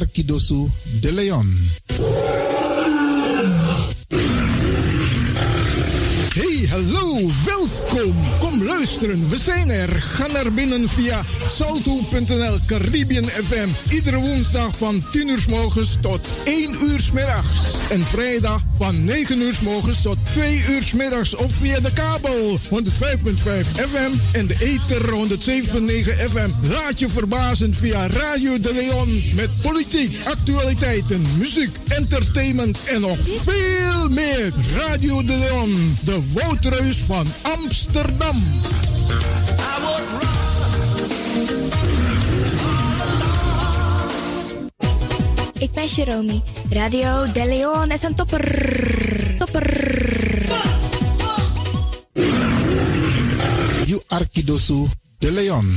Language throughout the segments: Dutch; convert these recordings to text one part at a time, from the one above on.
Arkidosu de Leon. Hey, hallo, welkom. Luisteren, we zijn er. Ga naar binnen via salto.nl Caribbean FM. Iedere woensdag van 10 uur s morgens tot 1 uur s middags. En vrijdag van 9 uur s morgens tot 2 uur s middags. Of via de kabel 105.5 FM en de ether 107.9 FM. Laat je verbazen via Radio de Leon. Met politiek, actualiteiten, muziek, entertainment en nog veel meer. Radio de Leon, de Woutreus van Amsterdam. Ik ben Jeromy. Radio De Leon is een topper. Topper. You Arkidosu de Leon.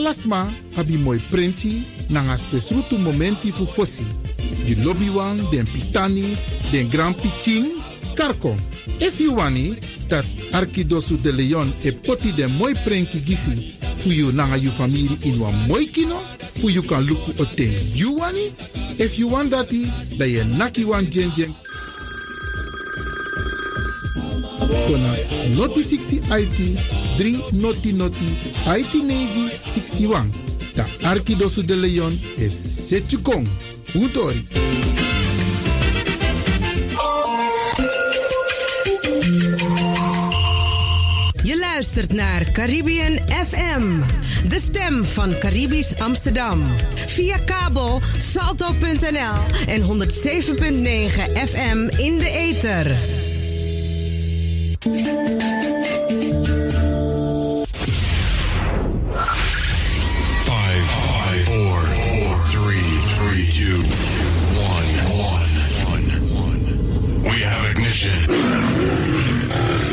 Alasma abi moi prenti nanga spesrutu momenti fu fosi. Di lobby wan, den pitani, den grand pitin, karko. If you wani, dat Arkidosu de Leon e poti den moi prenki gisi fu you nanga you family in wan moi kino, fu you kan luku o ten you wani. If you want dati, da ye naki wan jen. Kona noti 60 IT 3 noti noti IT negi 61. Da Arkidosu de Leon is Setjukong. Utori. Je luistert naar Caribbean FM, de stem van Caribisch Amsterdam. Via kabel salto.nl en 107.9 FM in de ether. Five, five, four, four, three, three, two, one, one, one. We have ignition.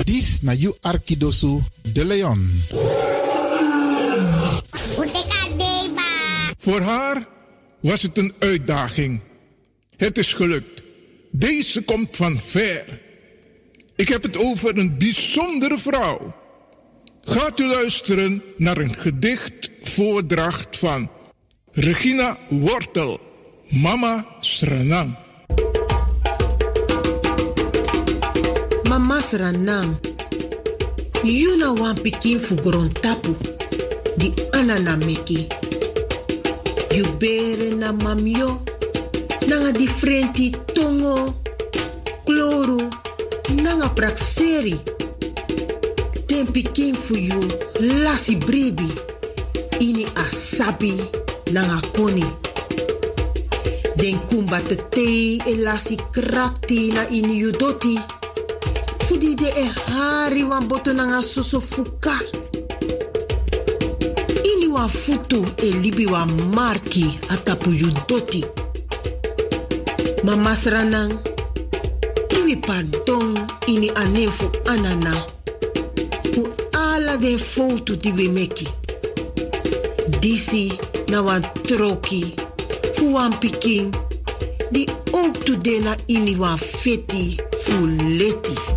Dis na you Arkidosu de Leon. Voor haar was het een uitdaging. Het is gelukt. Deze komt van ver. Ik heb het over een bijzondere vrouw. Gaat u luisteren naar een gedichtvoordracht van Regina Wortel, Mama Sranang. Mama Sranam, you na wan pikin fu tapu, di anana meki. You bere na nanga differenti tongo, kloru, nanga prakseri. Den pikin fu lasi bribi, ini asabi nanga koni. Den kumba te tei e lasi krakti na ini you doti. Fudi de e hari wan boto nanga soso fuka. Ini wan futu e libi wan marki atapu yu. Mama sranang, iwi pardon ini anefu anana. Pu ala den foto di we meki. Disi na wan troki, fu wan pikin, di ook tu dena ini wan feti fu leti.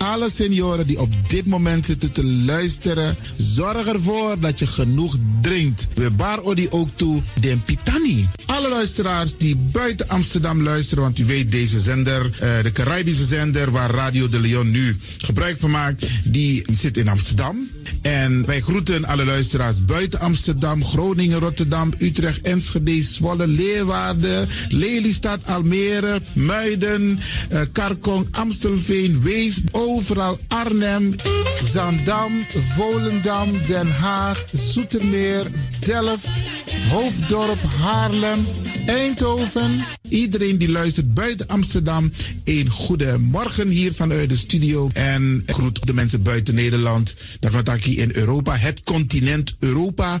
Alle senioren die op dit moment zitten te luisteren, zorg ervoor dat je genoeg drinkt. We bar odi ook toe den pitani. Alle luisteraars die buiten Amsterdam luisteren, want u weet deze zender, uh, de Caribische zender waar Radio de Leon nu gebruik van maakt, die zit in Amsterdam. En wij groeten alle luisteraars buiten Amsterdam, Groningen, Rotterdam, Utrecht, Enschede, Zwolle, Leeuwarden, Lelystad, Almere, Muiden, uh, Karkong, Amstelveen, Wees, overal Arnhem, Zandam, Volendam, Den Haag, Zoetermeer, Delft, Hoofddorp, Haarlem, Eindhoven. Iedereen die luistert buiten Amsterdam, een goede morgen hier vanuit de studio. En groet de mensen buiten Nederland. Daarvan in Europa, het continent Europa.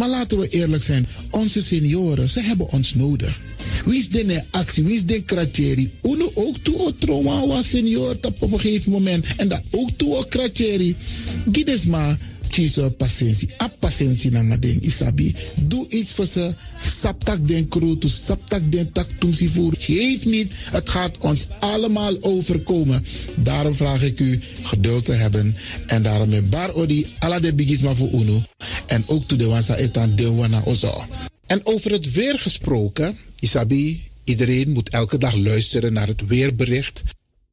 maar laten we eerlijk zijn, onze senioren, ze hebben ons nodig. Wie is de actie, wie is de kratjeri? Uno ook toe trauma was senior op een gegeven moment. En dat ook toe kratjeri. Gides maar kiezen patiëntie. A patiëntie na isabi. Doe iets voor ze. Saptak den kroto, saptak den tak voer. Geef niet, het gaat ons allemaal overkomen. Daarom vraag ik u geduld te hebben. En daarom met bar odi ala de bigisma voor uno. En ook toe de wansa etan de wana ozo. En over het weer gesproken, Isabi, iedereen moet elke dag luisteren naar het weerbericht.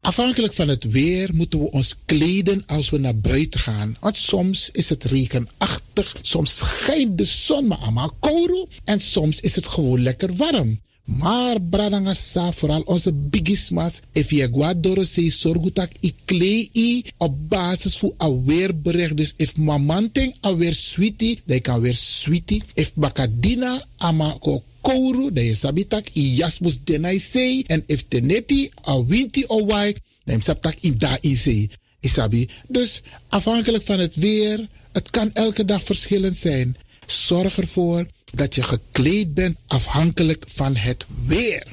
Afhankelijk van het weer moeten we ons kleden als we naar buiten gaan. Want soms is het regenachtig, soms schijnt de zon maar allemaal en soms is het gewoon lekker warm. Maar bradangasa, vooral onze bigismas, if je guadoro se sorgutak i klei op basis aweerbericht. Dus if mamanting aweer sweetie, dan kan weer sweetie. If bakadina ama ko kouru, dan je sabitak i jasmus denai sei. En if teneti a winti o wai, dan sabtak in da sei. Isabi. Dus afhankelijk van het weer, het kan elke dag verschillend zijn. Zorg ervoor dat je gekleed bent afhankelijk van het weer.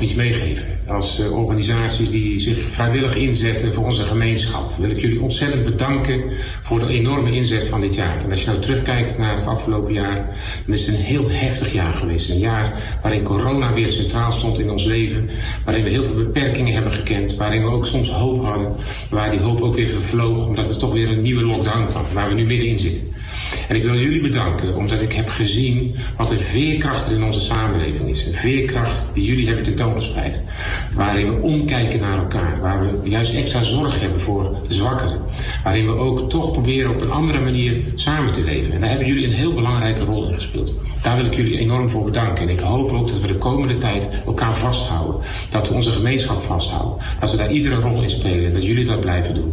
Iets meegeven. Als uh, organisaties die zich vrijwillig inzetten voor onze gemeenschap, wil ik jullie ontzettend bedanken voor de enorme inzet van dit jaar. En als je nou terugkijkt naar het afgelopen jaar, dan is het een heel heftig jaar geweest. Een jaar waarin corona weer centraal stond in ons leven, waarin we heel veel beperkingen hebben gekend, waarin we ook soms hoop hadden, waar die hoop ook weer vervloog, omdat er toch weer een nieuwe lockdown kwam, waar we nu middenin zitten. En ik wil jullie bedanken omdat ik heb gezien wat een veerkracht er in onze samenleving is. Een veerkracht die jullie hebben tentoongespreid. Waarin we omkijken naar elkaar. Waar we juist extra zorg hebben voor de zwakkeren. Waarin we ook toch proberen op een andere manier samen te leven. En daar hebben jullie een heel belangrijke rol in gespeeld. Daar wil ik jullie enorm voor bedanken. En ik hoop ook dat we de komende tijd elkaar vasthouden. Dat we onze gemeenschap vasthouden. Dat we daar iedere rol in spelen. Dat jullie dat blijven doen.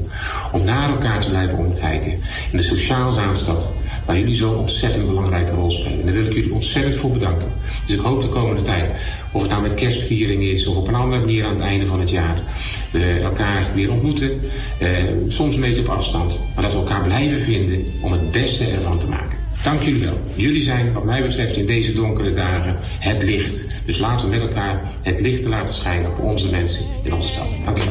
Om naar elkaar te blijven omkijken. In de sociaal Zaanstad waar jullie zo'n ontzettend belangrijke rol spelen. En daar wil ik jullie ontzettend voor bedanken. Dus ik hoop de komende tijd, of het nou met kerstviering is of op een andere manier aan het einde van het jaar, we elkaar weer ontmoeten. Eh, soms een beetje op afstand, maar dat we elkaar blijven vinden om het beste ervan te maken. Dank jullie wel. Jullie zijn, wat mij betreft, in deze donkere dagen het licht. Dus laten we met elkaar het licht te laten schijnen op onze mensen in onze stad. Dank je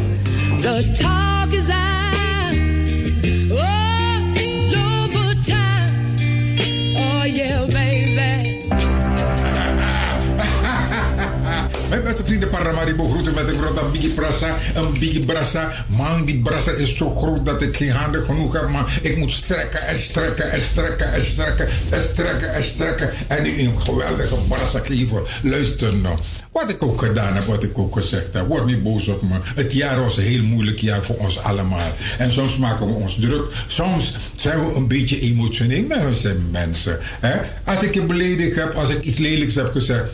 Mijn beste vrienden Paramaribo groeten met een grote biggie brassa. Een biggie brassa. Man, die brassa is zo groot dat ik geen handen genoeg heb. Man, ik moet strekken en strekken en strekken en strekken en strekken en strekken. En ik een geweldige brassa geven. Luister nou. Wat ik ook gedaan heb, wat ik ook gezegd heb. Word niet boos op me. Het jaar was een heel moeilijk jaar voor ons allemaal. En soms maken we ons druk. Soms zijn we een beetje emotioneel. Maar we zijn mensen. Hè? Als ik je beledigd heb, als ik iets lelijks heb gezegd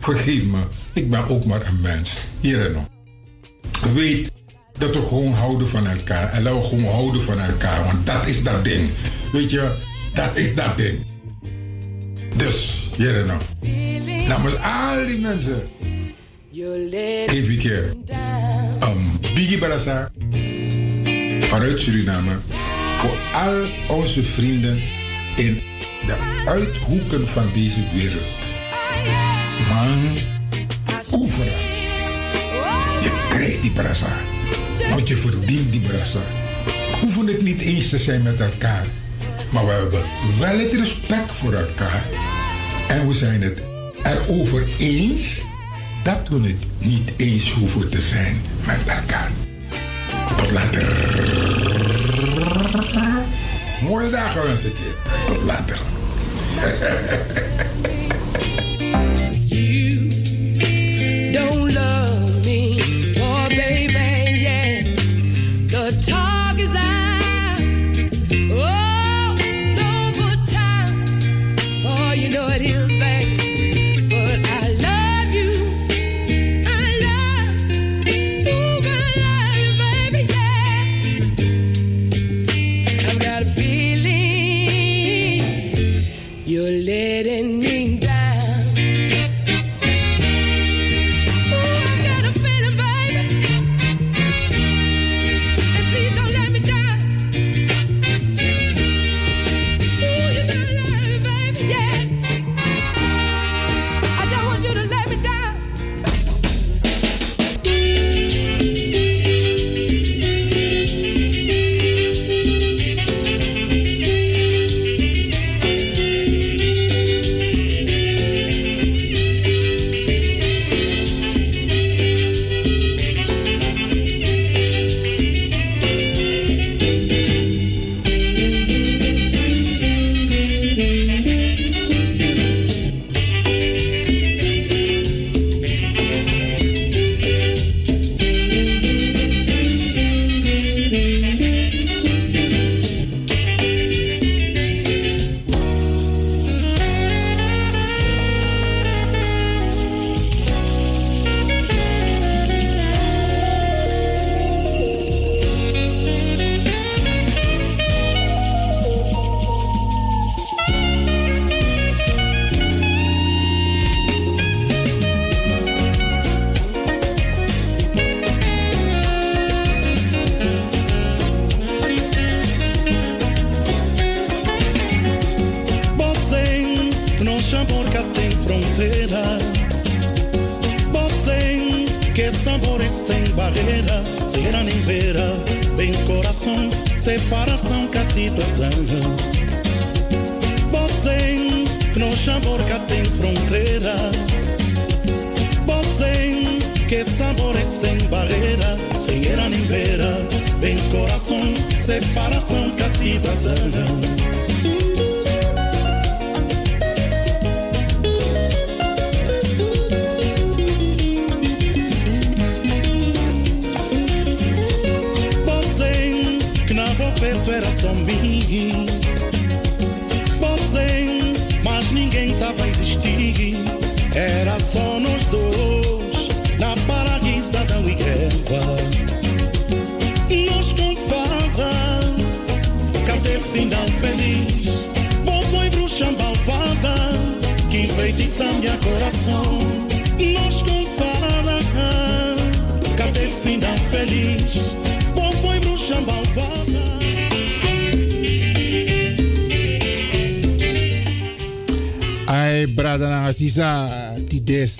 vergeef me, ik ben ook maar een mens. Hier en nog. Weet dat we gewoon houden van elkaar. En laten we gewoon houden van elkaar. Want dat is dat ding. Weet je, dat is dat ding. Dus, hier en nog. Namens al die mensen. Even keer. Een biggie barasa. Vanuit Suriname. Voor al onze vrienden in de uithoeken van deze wereld man oefenen. Je krijgt die brasa. Want je verdient die brasa. Hoeven het niet eens te zijn met elkaar. Maar we hebben wel het respect voor elkaar. En we zijn het erover eens dat we het niet eens hoeven te zijn met elkaar. Tot later. Mooie dagen je. Tot later.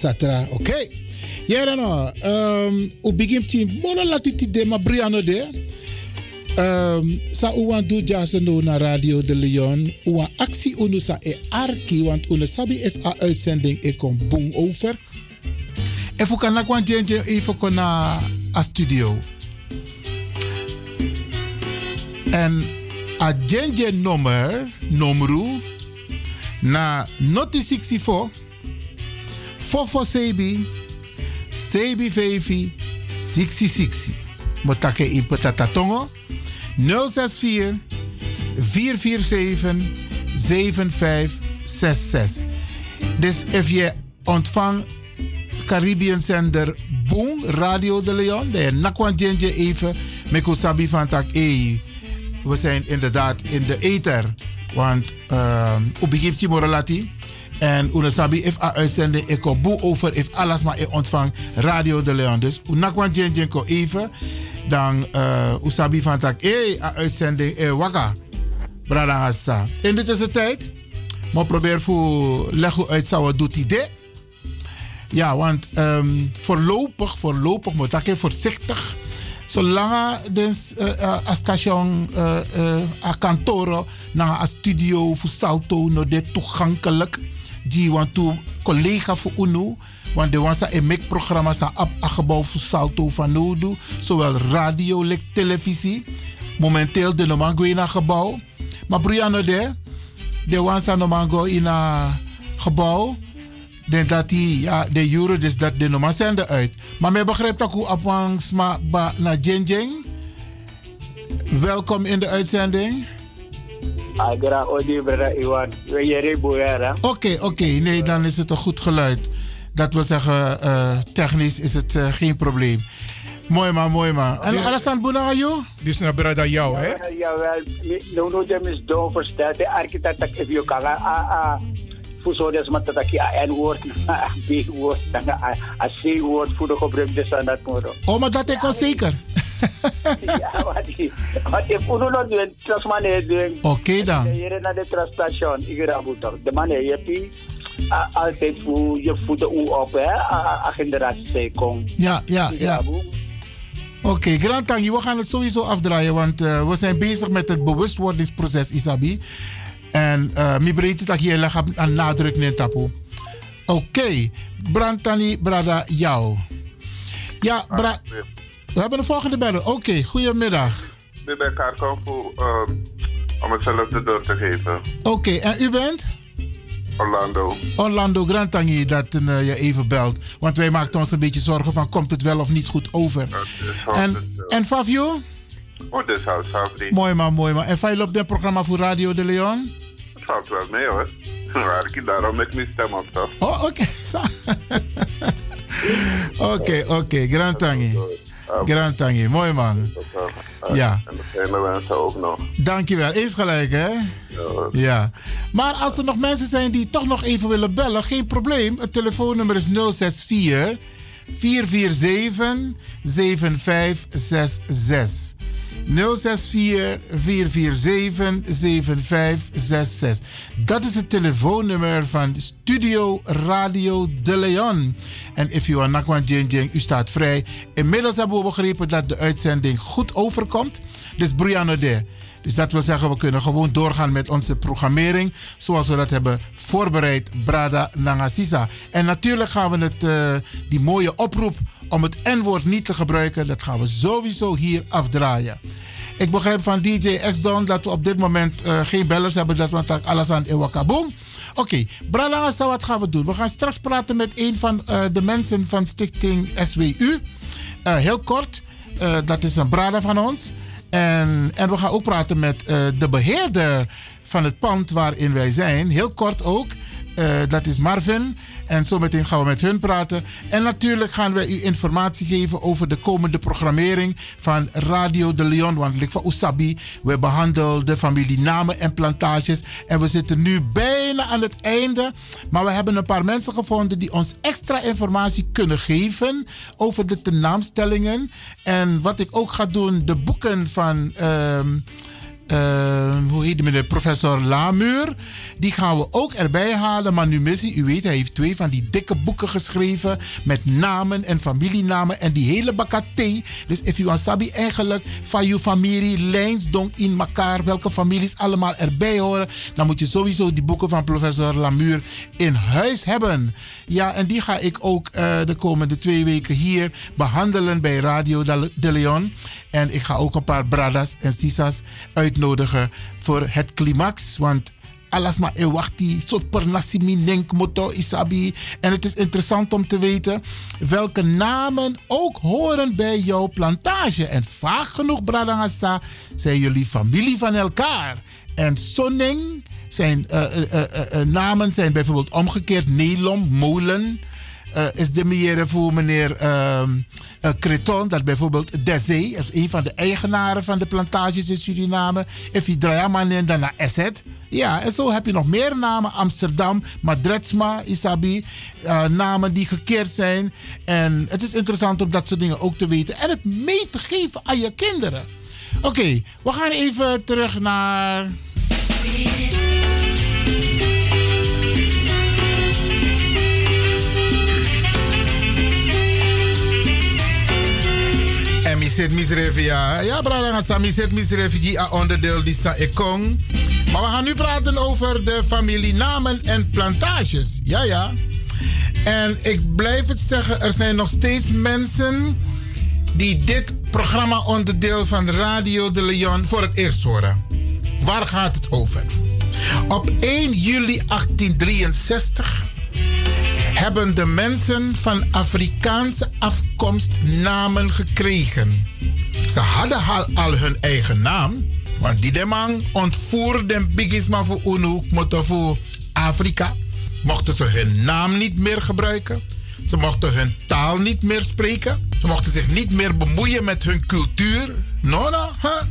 Oké. Okay. Yera no. Um, u begin team mono lati tide ma briano de. Um, sa uwan du jase no na Radio de Leon. Uwan actie unu sa e arki. Want unu sabi if a uitzending e kom boom over. Efu kan na kwan jenje even kon na a studio. En a jenje nummer, numru, na noti 64 fofo sebi sebi fevi 6060 motake in patatatongo 064 447 7566 dus if je ontvangt Caribbean zender Boom Radio de Leon de nakwan even meko sabi van tak e we zijn inderdaad in de ether want uh, u begint je moralati. En u sabi if a uitzending ik kom boe over if alles maar ontvang Radio de Leon. Dus u nakwan jen jen ko even. Dan uh, u sabi van tak eh a uitzending eh waka. Brada asa. In de tussentijd. Maar probeer voor leggen uit zou doet idee. Ja, want um, voorlopig, voorlopig moet ik voorzichtig zolang dus uh, uh, a station uh, uh, a kantoro na a studio voor salto no de toegankelijk die want to collega voor UNO want de wansa make programma sa op a gebouw voor salto van nodu zowel radio like televisie momenteel de nomango in gebouw maar Brianna de de wansa nomango in gebouw dan dat die, ja, de euro, dus dat de normaal zenden uit. Maar mij begrijpt u afhangs maar naar Jing Welkom in de uitzending. Agra Odi Brada Iwan, Oké, oké, okay. nee, dan is het een goed geluid. Dat wil zeggen, uh, technisch is het uh, geen probleem. Mooi man, mooi man. En Alassane Bounagayo? Dit is naar Brada jou, hè? Jawel, no no dem is doon versteld. De architect ik even kan fuso des mat tataki a n woord a b woord a a c woord voor de gebruik des aan dat moro. Oh, maar dat ik al zeker. ja, wat die wat die fuso no doen tras mane doen. Oké dan. Hier naar de trasstation ik ga toch. De man je hebt altijd voor je voeten u op hè generatie kom. Ja, ja, ja. Oké, okay, Grand Tangi, we gaan het sowieso afdraaien, want uh, we zijn bezig met het bewustwordingsproces, Isabi. En uh, mi breedte dat je aan nadruk in tapu. Oké, okay. Brantani Brada jou. Ja, bra we hebben een volgende beller. Oké, okay, goedemiddag. Ik ben Karkampo uh, om hetzelfde door te geven. Oké, okay, en u bent? Orlando. Orlando Grantangi, dat uh, je even belt. Want wij maakten ons een beetje zorgen van komt het wel of niet goed over. En, en Fabio? Oh, dit is Favri. Mooi man, mooi man. En fijn op dit programma voor Radio de Leon? Het valt wel mee hoor. Waar ik daarom met mijn stem op toch. Oh, oké. Oké, oké. Grantangi. Grantangi, mooi man. Ja. En de fijne mensen ook nog. Dankjewel. Eens gelijk, hè? Ja. ja. Maar als er nog mensen zijn die toch nog even willen bellen, geen probleem. Het telefoonnummer is 064 447 7566. 064 447 7566. Dat is het telefoonnummer van Studio Radio De Leon. En if you are Nakwan Jing, u staat vrij. Inmiddels hebben we begrepen dat de uitzending goed overkomt. Dus Brianna de. Dus dat wil zeggen, we kunnen gewoon doorgaan met onze programmering. Zoals we dat hebben voorbereid, Brada Nangasisa. En natuurlijk gaan we het, uh, die mooie oproep om het N-woord niet te gebruiken, dat gaan we sowieso hier afdraaien. Ik begrijp van DJ X-Don dat we op dit moment uh, geen bellers hebben, dat we alles aan Ewakaboom. Oké, okay, Bralangasa, wat gaan we doen? We gaan straks praten met een van uh, de mensen van Stichting SWU. Uh, heel kort, dat is een brada van ons. En, en we gaan ook praten met de beheerder van het pand waarin wij zijn. Heel kort ook. Uh, dat is Marvin. En zometeen gaan we met hun praten. En natuurlijk gaan we u informatie geven over de komende programmering van Radio de Leon. Want ik van Usabi, we behandelen de familie namen en plantages. En we zitten nu bijna aan het einde. Maar we hebben een paar mensen gevonden die ons extra informatie kunnen geven over de tenaamstellingen. En wat ik ook ga doen, de boeken van. Uh, uh, hoe heet die meneer? Professor Lamuur. Die gaan we ook erbij halen. Maar nu missie, u weet, hij heeft twee van die dikke boeken geschreven. Met namen en familienamen. En die hele bakate. Dus if you sabi eigenlijk van je familie, lijnsdong in elkaar. Welke families allemaal erbij horen. Dan moet je sowieso die boeken van professor Lamuur in huis hebben. Ja, en die ga ik ook uh, de komende twee weken hier behandelen bij Radio de Leon. En ik ga ook een paar bradas en sisas uitnodigen voor het climax. Want alles maar ewachti, soort per denk moto isabi. En het is interessant om te weten welke namen ook horen bij jouw plantage. En vaak genoeg, Bradangasa, zijn jullie familie van elkaar. En Sonning zijn uh, uh, uh, namen zijn bijvoorbeeld omgekeerd Nelom, molen. Is de meer voor meneer uh, Creton, dat bijvoorbeeld Dezé is een van de eigenaren van de plantages in Suriname. If je Drayaman dan naar Asset. Ja, en zo heb je nog meer namen. Amsterdam, Madretsma, Isabi. Uh, namen die gekeerd zijn. En het is interessant om dat soort dingen ook te weten. En het mee te geven aan je kinderen. Oké, we gaan even terug naar... En mi zit misrevi ja. Ja, brada, ga mi zit misrevi onderdeel die sa ekong. Maar we gaan nu praten over de familienamen en plantages. Ja, ja. En ik blijf het zeggen, er zijn nog steeds mensen die dit programma onderdeel van Radio de Leon voor het eerst horen. Waar gaat het over? Op 1 juli 1863 hebben de mensen van Afrikaanse afkomst namen gekregen. Ze hadden al, al hun eigen naam, want die man ontvoerde bigisma voor UNO, voor Afrika. Mochten ze hun naam niet meer gebruiken. Ze mochten hun taal niet meer spreken. Ze mochten zich niet meer bemoeien met hun cultuur. No, no, huh?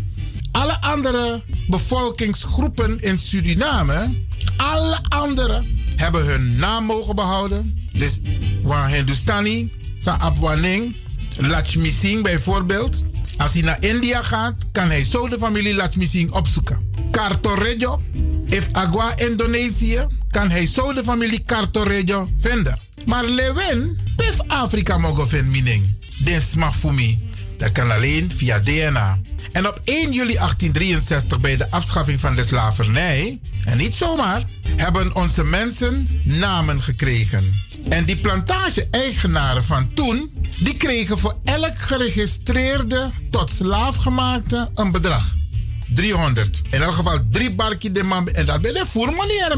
Alle andere bevolkingsgroepen in Suriname, alle andere hebben hun naam mogen behouden. Dus Wan Hindustani, Sa Abwaning, Lakshmi Singh bijvoorbeeld. Als hij naar India gaat, kan hij zo de familie Lakshmi Singh opzoeken. Cartorejo, if Agua Indonesië, kan hij zo de familie Cartorejo vinden. Maar Lewin, pif Afrika mogen vinden, mening. Dit mij. Dat kan alleen via DNA. En op 1 juli 1863, bij de afschaffing van de slavernij, en niet zomaar, hebben onze mensen namen gekregen. En die plantage-eigenaren van toen, die kregen voor elk geregistreerde tot slaafgemaakte een bedrag. 300. In elk geval drie barkje de man. En dat ben je voor manier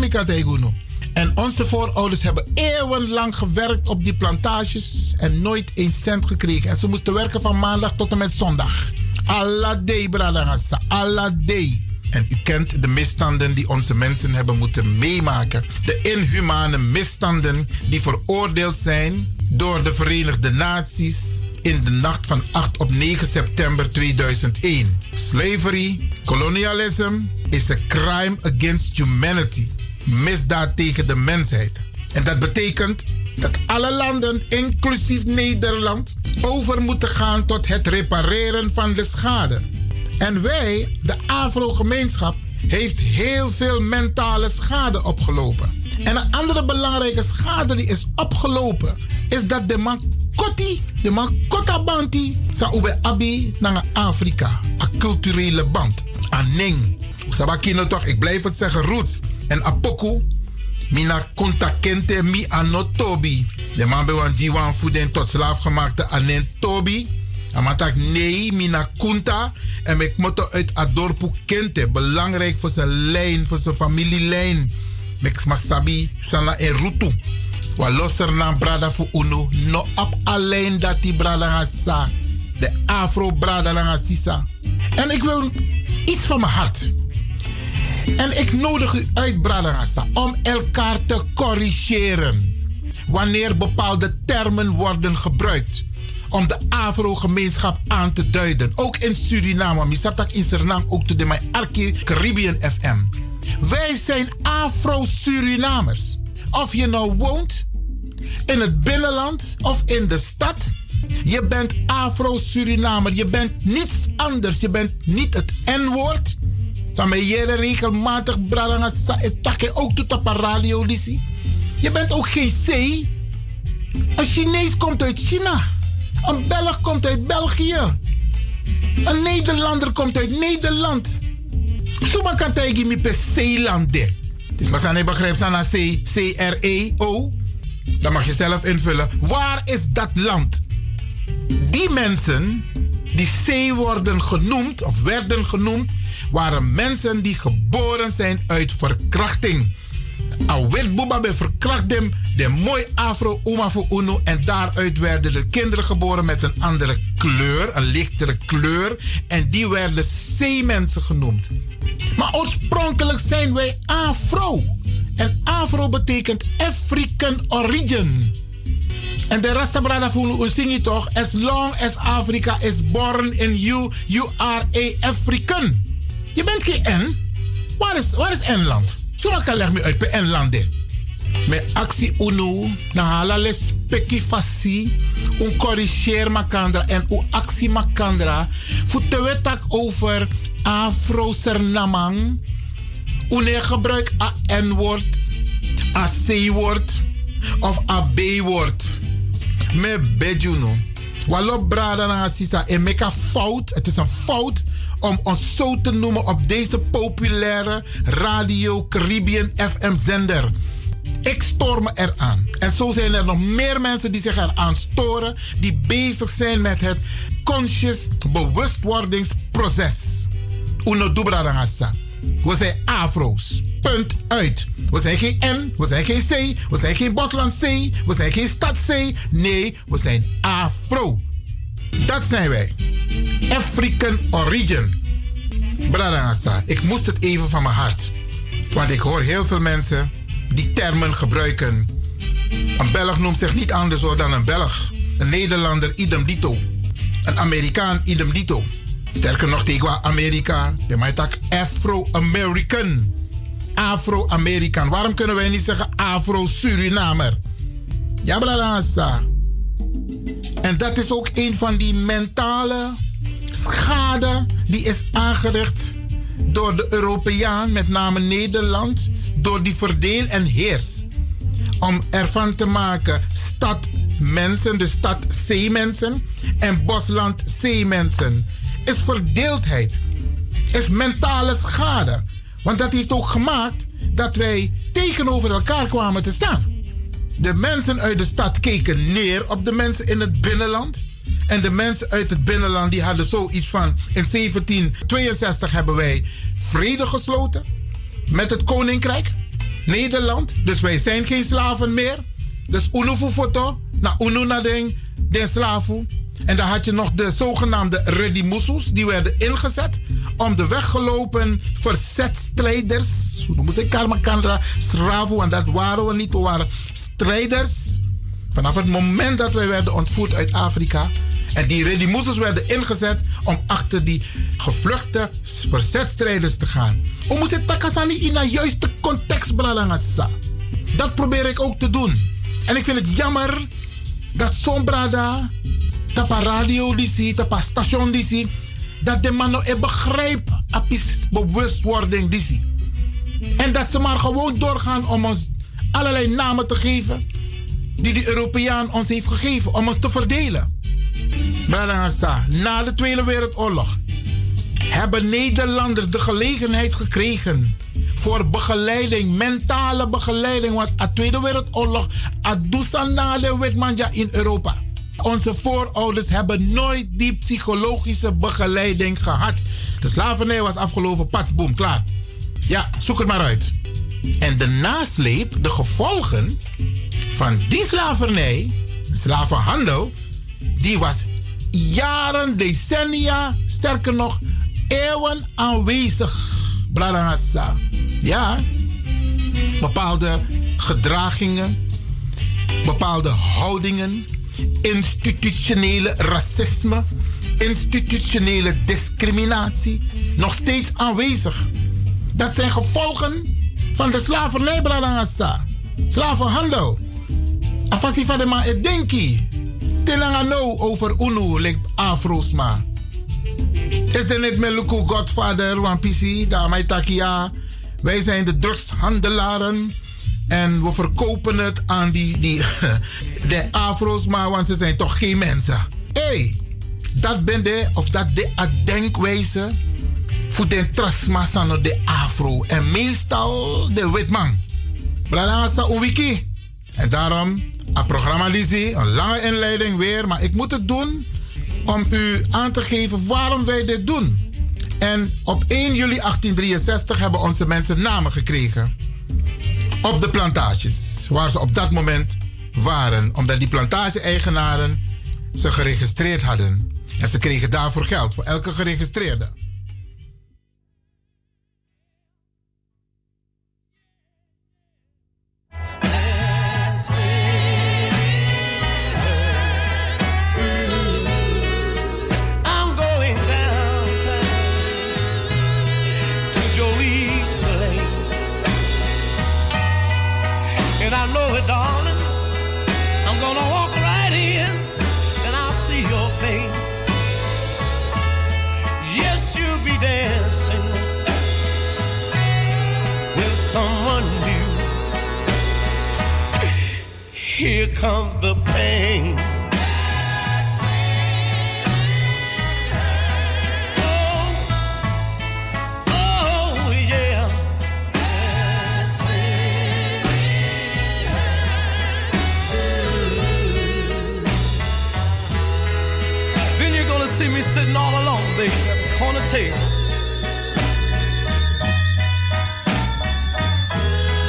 En onze voorouders hebben eeuwenlang gewerkt op die plantages en nooit een cent gekregen. En ze moesten werken van maandag tot en met zondag. Allah day, bradangasa. Allah. En u kent de misstanden die onze mensen hebben moeten meemaken. De inhumane misstanden die veroordeeld zijn door de Verenigde Naties in de nacht van 8 op 9 september 2001. Slavery, colonialism is a crime against humanity. Misdaad tegen de mensheid. En dat betekent dat alle landen, inclusief Nederland, over moeten gaan tot het repareren van de schade. En wij, de Afro-gemeenschap, heeft heel veel mentale schade opgelopen. En een andere belangrijke schade die is opgelopen, is dat de man Koti, de man Kotabanti, sa ube abi naar Afrika. Een culturele band. Aneng. Sabakino toch, ik blijf het zeggen, roots. En apoku, mina kente mi anotobi. De man bij wan diwan voeden tot slaafgemaakte anen tobi. Amatak nee, mina kunta. En ik moet uit Adorpu kente. Belangrijk voor zijn lijn, voor zijn familielijn. Mek masabi sana en rutu. Wa loser na brada fu uno. No op alleen dat die brada sa. De afro brada nga sisa. En ik wil iets van mijn hart. En ik nodig u uit, Bradangasa, om elkaar te corrigeren. Wanneer bepaalde termen worden gebruikt. Om de Afro-gemeenschap aan te duiden. Ook in Suriname. Misatak in Suriname ook to de Arki Caribbean FM. Wij zijn Afro-Surinamers. Of je nou woont in het binnenland of in de stad. Je bent Afro-Surinamer. Je bent niets anders. Je bent niet het N-woord. Samen jere regelmatig bradanga sa etake ook tot op radio. Je bent ook geen C. Een Chinees komt uit China. Een Belg komt uit België. Een Nederlander komt uit Nederland. Suma kan tegen me per Zeelande. Dus maar zijn begrijp zijn C, C-R-E-O. Dan mag je zelf invullen. Waar is dat land? Die mensen die C worden genoemd of werden genoemd, waren mensen die geboren zijn uit verkrachting. Awit Buba be verkracht dem de mooi afro oma voor uno en daaruit werden de kinderen geboren met een andere kleur, een lichtere kleur en die werden C-mensen genoemd. Maar oorspronkelijk zijn wij afro. En afro betekent African origin. En de Rasta Brada voelen zing je toch? As long as Africa is born in you, you are a African. Je bent geen N. Waar is, waar is N-land? Kan leg me uit bij N-land. Met actie UNO, na speki fasi, un corrigeer makandra en u actie makandra. Voeten we tak over Afro-Sernamang. Une gebruik a N-woord, a C-woord of a B-woord. Me bejuno. Walop brada na sisa en meka fout. Het is een fout om ons zo te noemen op deze populaire Radio Caribbean FM zender. Ik stoor me eraan. En zo zijn er nog meer mensen die zich eraan storen, die bezig zijn met het conscious bewustwordingsproces. Uno dubradangasa. We zijn afro's. Punt uit. We zijn geen N, we zijn geen C, we zijn geen Bosland C, we zijn geen stad C. Nee, we zijn afro. Dat zijn wij. African origin. Bradangasa, ik moest het even van mijn hart. Want ik hoor heel veel mensen die termen gebruiken. Een Belg noemt zich niet anders dan een Belg. Een Nederlander idem dito. Een Amerikaan idem dito. Sterker nog tegen Amerika. De tak Afro-American. Afro-Amerikaan. Waarom kunnen wij niet zeggen Afro-Surinamer? Ja, Bradangasa. En dat is ook een van die mentale schade die is aangericht door de Europeaan, met name Nederland, door die verdeel en heers. Om ervan te maken stad mensen, de stad zeemensen en bosland zeemensen. Is verdeeldheid. Is mentale schade. Want dat heeft ook gemaakt dat wij tegenover elkaar kwamen te staan. De mensen uit de stad keken neer op de mensen in het binnenland. En de mensen uit het binnenland die hadden zoiets van... In 1762 hebben wij vrede gesloten met het koninkrijk Nederland. Dus wij zijn geen slaven meer. Dus uno foto, na uno na den, den. En dan had je nog de zogenaamde Redimusus, die werden ingezet om de weggelopen verzetstrijders, zo noemen ze Karmakandra, Sravo, en dat waren we niet, we waren strijders. Vanaf het moment dat wij werden ontvoerd uit Afrika, en die Redimusus werden ingezet om achter die gevluchte verzetstrijders te gaan. We moeten takasani in een juiste context bralangasa. Dat probeer ik ook te doen. En ik vind het jammer dat zo'n brada, tapa radio die zie, tapa station dat de mannen e begrijp apis bewustwording die En dat ze maar gewoon doorgaan om ons allerlei namen te geven die de Europeaan ons heeft gegeven om ons te verdelen. Na de Tweede Wereldoorlog hebben Nederlanders de gelegenheid gekregen voor begeleiding, mentale begeleiding. Want de Tweede Wereldoorlog, Adusanale Witmanja in Europa. Onze voorouders hebben nooit die psychologische begeleiding gehad. De slavernij was afgelopen, patsboom, klaar. Ja, zoek het maar uit. En de nasleep, de gevolgen van die slavernij, slavenhandel, die was jaren, decennia, sterker nog, eeuwen aanwezig. Bradangasa. Ja, bepaalde gedragingen, bepaalde houdingen, institutionele racisme, institutionele discriminatie nog steeds aanwezig. Dat zijn gevolgen van de slavernij. Slavenhandel. Afasi van de ma edenki. Telanga no over unu, like afro's ma. Is er niet met Luku Godfather, Wampisi, Damai Takia. Wij zijn de drugshandelaren. En we verkopen het aan die, die de afro's, maar want ze zijn toch geen mensen. Hé, hey, dat ben de, of dat de denkwijze voor de trasmassa de afro. En meestal de witman. Blanasa een wiki. En daarom, een programma Lizzie, een lange inleiding weer, maar ik moet het doen om u aan te geven waarom wij dit doen. En op 1 juli 1863 hebben onze mensen namen gekregen. Op de plantages, waar ze op dat moment waren. Omdat die plantage-eigenaren ze geregistreerd hadden. En ze kregen daarvoor geld, voor elke geregistreerde. undo. Here comes the pain. Oh, oh, sitting all alone, baby, at the corner table.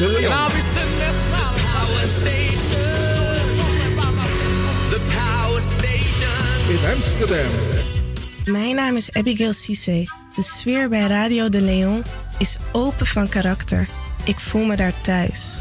Corner table. And I'll be sitting there smiling. Power station. The power station. In Amsterdam. Mijn naam is Abigail Cisse. De sfeer bij Radio de Leon is open van karakter. Ik voel me daar thuis.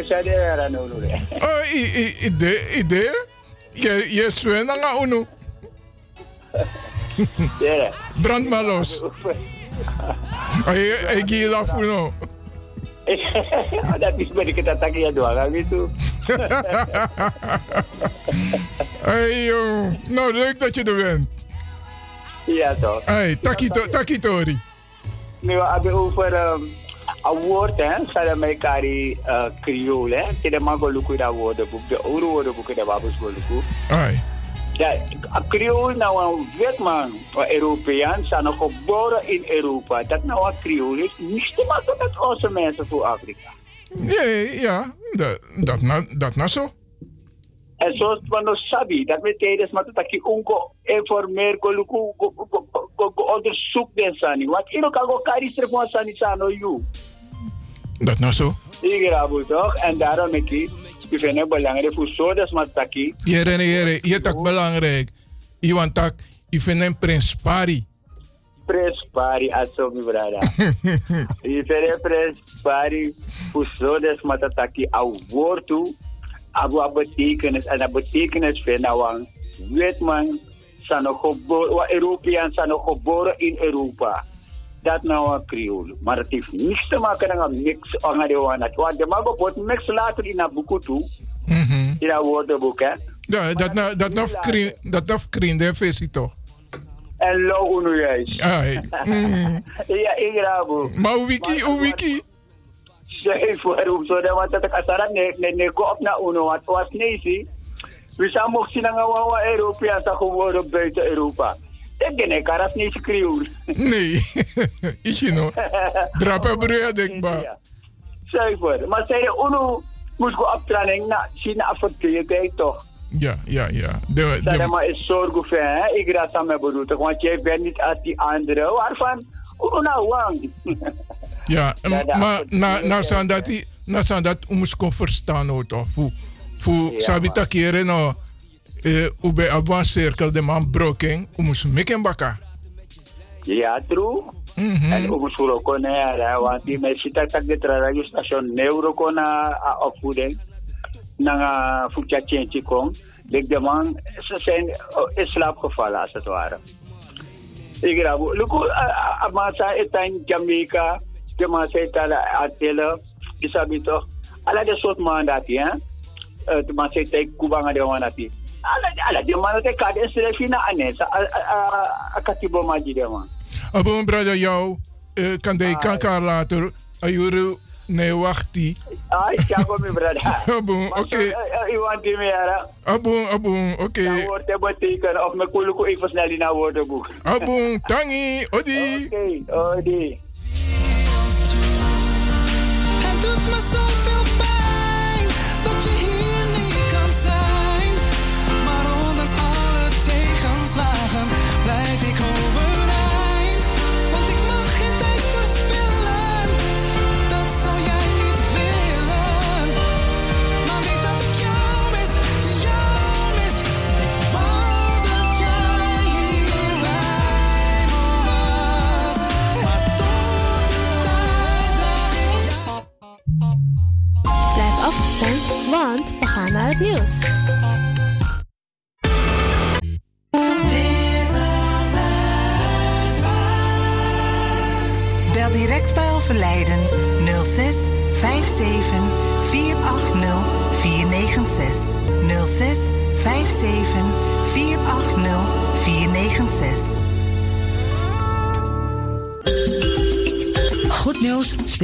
Know what? Koina is there era no no. Oh, i i ide ide. Je je nga unu. Ja. Brand maar los. Ay ay gila funo. Dat is tak ya gitu. Hey joh. Nou, leuk dat je er bent. Ja toch. Hey, takito, takitori. Nu we hebben over um, woord hè, zijn met kari uh, Creole hè. Tidak mag luku dat woordenboek, de oude woordenboeken dat we luku. Ai. Ja, Creole nou een wet man, Europeaan, zijn geboren in Europa. Dat nou een Creole is, niets te maken met onze mensen voor Afrika. Nee, ja, dat, dat, na, dat na zo. En zoals we nog sabi, dat we tijdens maar dat je onko informeer, go luku, go, go, go, go, go onderzoek den sani. Want in elkaar go kari strefon sani sano you. Dat na zo. Ik rabu toch? En daarom ik ik vind het belangrijk voor zo dat maar taki. Jere, jere, je tak belangrijk. Iwan tak, je vindt een prins Pari. Prins Pari, aso mi brada. Je vindt een prins Pari voor zo dat maar taki au woord toe. Abu a betekenis en dat betekenis vind nou weet man zijn nog geboren, wat Europeanen zijn nog geboren in Europa. Dat nou een Creole. Maar het heeft niets te maken met mix. Want de mago wordt mix later in boek toe. In dat woordenboek, hè. Ja, dat na, dat krin, dat krin, de visie toch. En lo uno juist. Ai. Mm. Ja, ik rabu. Maar wiki, hoe wiki? Zeg hoe zo dat want dat ne ne ne go op na uno wat was nee zie. We zijn wat Europeanen zijn geworden buiten Europa. Ik denk ik karas niet Creole. Nee, is je nog. Drapen broer, denk maar. Zuiver. Maar zei je, uno moet go op training na China afgekeerd toch? Ja, ja, ja. De, Zeg de, maar is zorg voor hè. Ik raad samen bedoeld. Want jij bent niet als die andere. Waarvan? Uno nou wang. ja, maar na, san dat, die- na san dat, u moest kon verstaan, hoor, toch? Fu, fu, Ja, sabi man. No. Eh, abwan cirkel de man broken, u moest mikken baka. Ja, true. En ook voor ook kon hè, want die mensen dat tak de radiostation neuro kon na opvoeding. Na voetja chentje kon. Lik de man, ze zijn in slaap gevallen als het ware. Ik rabu. Luku, amasa in Jamaica, zei dat atelen, isabi toch. Alla de soort man dat hè. De man zei dat Cuba nga de man dat alla de man dat kan in selfie anesa. Akatibo maji de man. Abon, brother, jou, kan de kan kar later, ayuru, nee, wacht die. Ay, Tiago, mi brada. Abon, oké. Iwan die meer. Abon, abon, oké. Dat woord te betekenen. Of me kuluku even snel in een woordenboek. Abon, tangi, odi. Oké, odi. Het doet me zoveel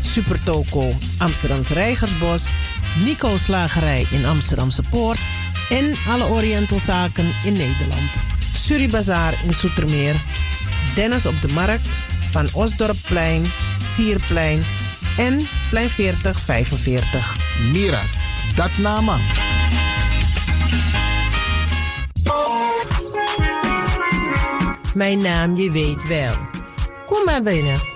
Supertoco Amsterdamse Reigersbos, Nico Slagerij in Amsterdamse Poort en alle Orientalzaken in Nederland. Suribazaar in Soetermeer, Dennis op de Markt, Van Osdorpplein, Sierplein en Plein 40 45. Miras, dat nama. Mijn naam, je weet wel. Kom maar binnen.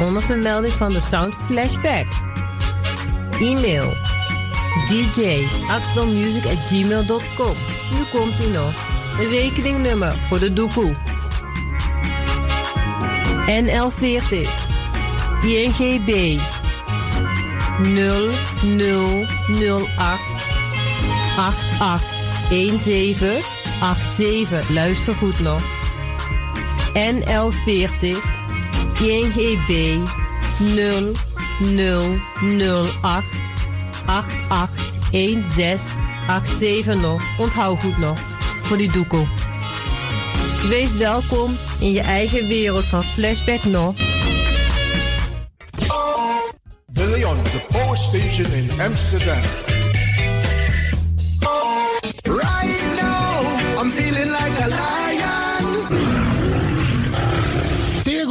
Onder vermelding van de Sound Flashback. E-mail dj at gmail.com. Nu komt ie nog. Rekeningnummer voor de doekoe. NL40 INGB 0008 8817 87. Luister goed nog. NL40 INGB 0008 881687 nog. Onthoud goed nog. Voor die doekoe. Wees welkom in je eigen wereld van Flashback nog. De Leon, the power station in Amsterdam.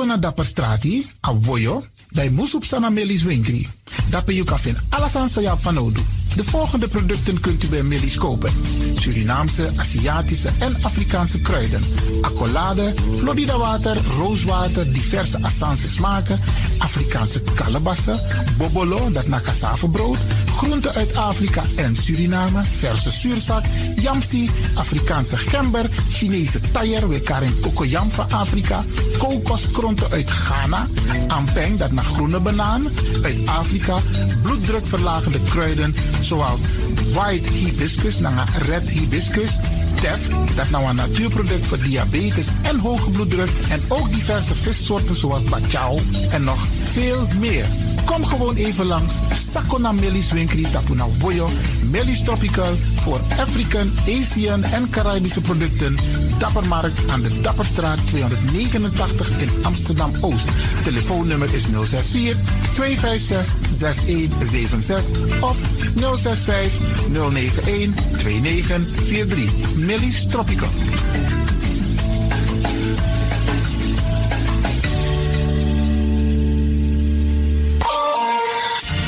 Na dapper strati, a voyo, bij Moesop Sana Melis Winkri. Dapper you kan alles aan van Odu. De volgende producten kunt u bij Melis kopen. Surinaamse, Aziatische en Afrikaanse kruiden. Accolade, Florida water, rooswater, diverse Assange smaken. Afrikaanse kalebassen, bobolo, dat na brood. Groenten uit Afrika en Suriname, verse zuurzak, yamsi, Afrikaanse gember, Chinese taier, we karin kokoyam van Afrika, kokoskronten uit Ghana, ampeng, dat naar groene banaan, uit Afrika, bloeddrukverlagende kruiden zoals white hibiscus, naar red hibiscus, tef, dat nou een natuurproduct voor diabetes en hoge bloeddruk en ook diverse vissoorten zoals bachao en nog veel meer. Kom gewoon even langs. Sakona Melis Winkri Tapuna Boyo. Melis Tropical voor African, Asian en Caribische producten. Dappermarkt aan de Dapperstraat 289 in Amsterdam Oost. Telefoonnummer is 064 256 6176 of 065 091 2943. Melis Tropical.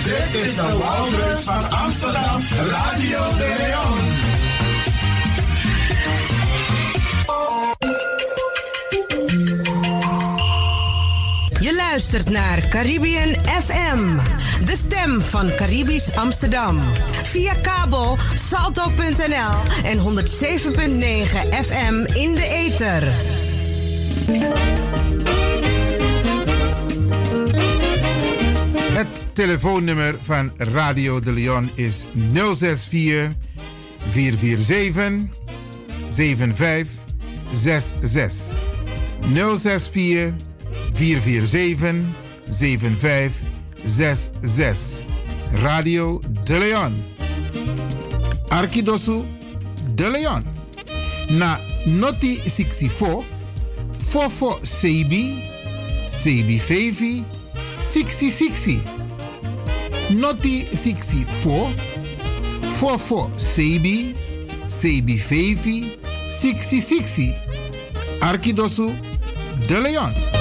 Dit is de Wouders van Amsterdam, Radio de Leon. Je luistert naar Caribbean FM, de stem van Caribisch Amsterdam. Via kabel salto.nl en 107.9 FM in de ether. Het telefoonnummer van Radio de Leon is 064 447 7566. 064 447 7566. Radio de Leon. Arkidosu de Leon. Na Noti 64 Fofo Sebi Sebi Fevi 6060 Noti 64 Fofo Sebi Sebi Fevi 6060 Arkidosu de Leon.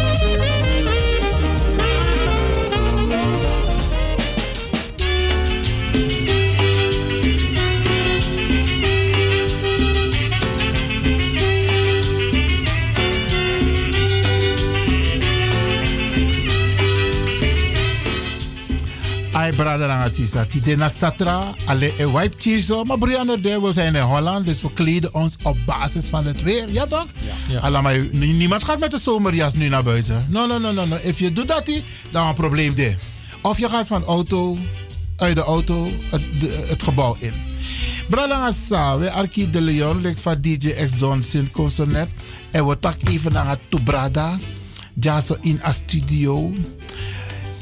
Ai brada na sisa ti de na satra alle e wipe chiso maar Brianna de we zijn in Holland dus we kleden ons op basis van het weer. Ja toch? Ja. Alla, maar ni- niemand gaat met de zomerjas nu naar buiten. No no no no no. If je doet dat dan een probleem de. Of je gaat van auto uit de auto het, de- het gebouw in. Brada sa we Arki de Leon lek van DJ X Zone Sint Consonet. En we tak even naar het Brada ja zo in a studio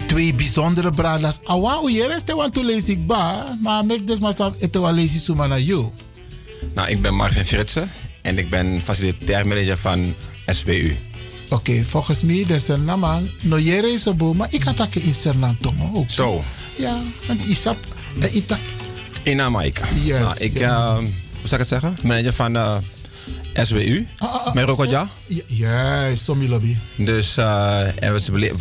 twee bijzondere bradas. Awa u jeres te want to lees ik ba, maar mek des masaf ete wa lees suma na you. Nou, ik ben Marvin Fritsen en ik ben facilitair manager van SBU. Oké, volgens mij een naman no jere is bo, maar ik had in Sernam tongo ook. Zo, Ja, want isap de ita. in Amaika. Yes, nou, ik, yes. eh, hoe zou ik het zeggen? Manager van eh, SBU. ah, Met Rokodja. Ja, somi lobby. Dus eh, en we, ze,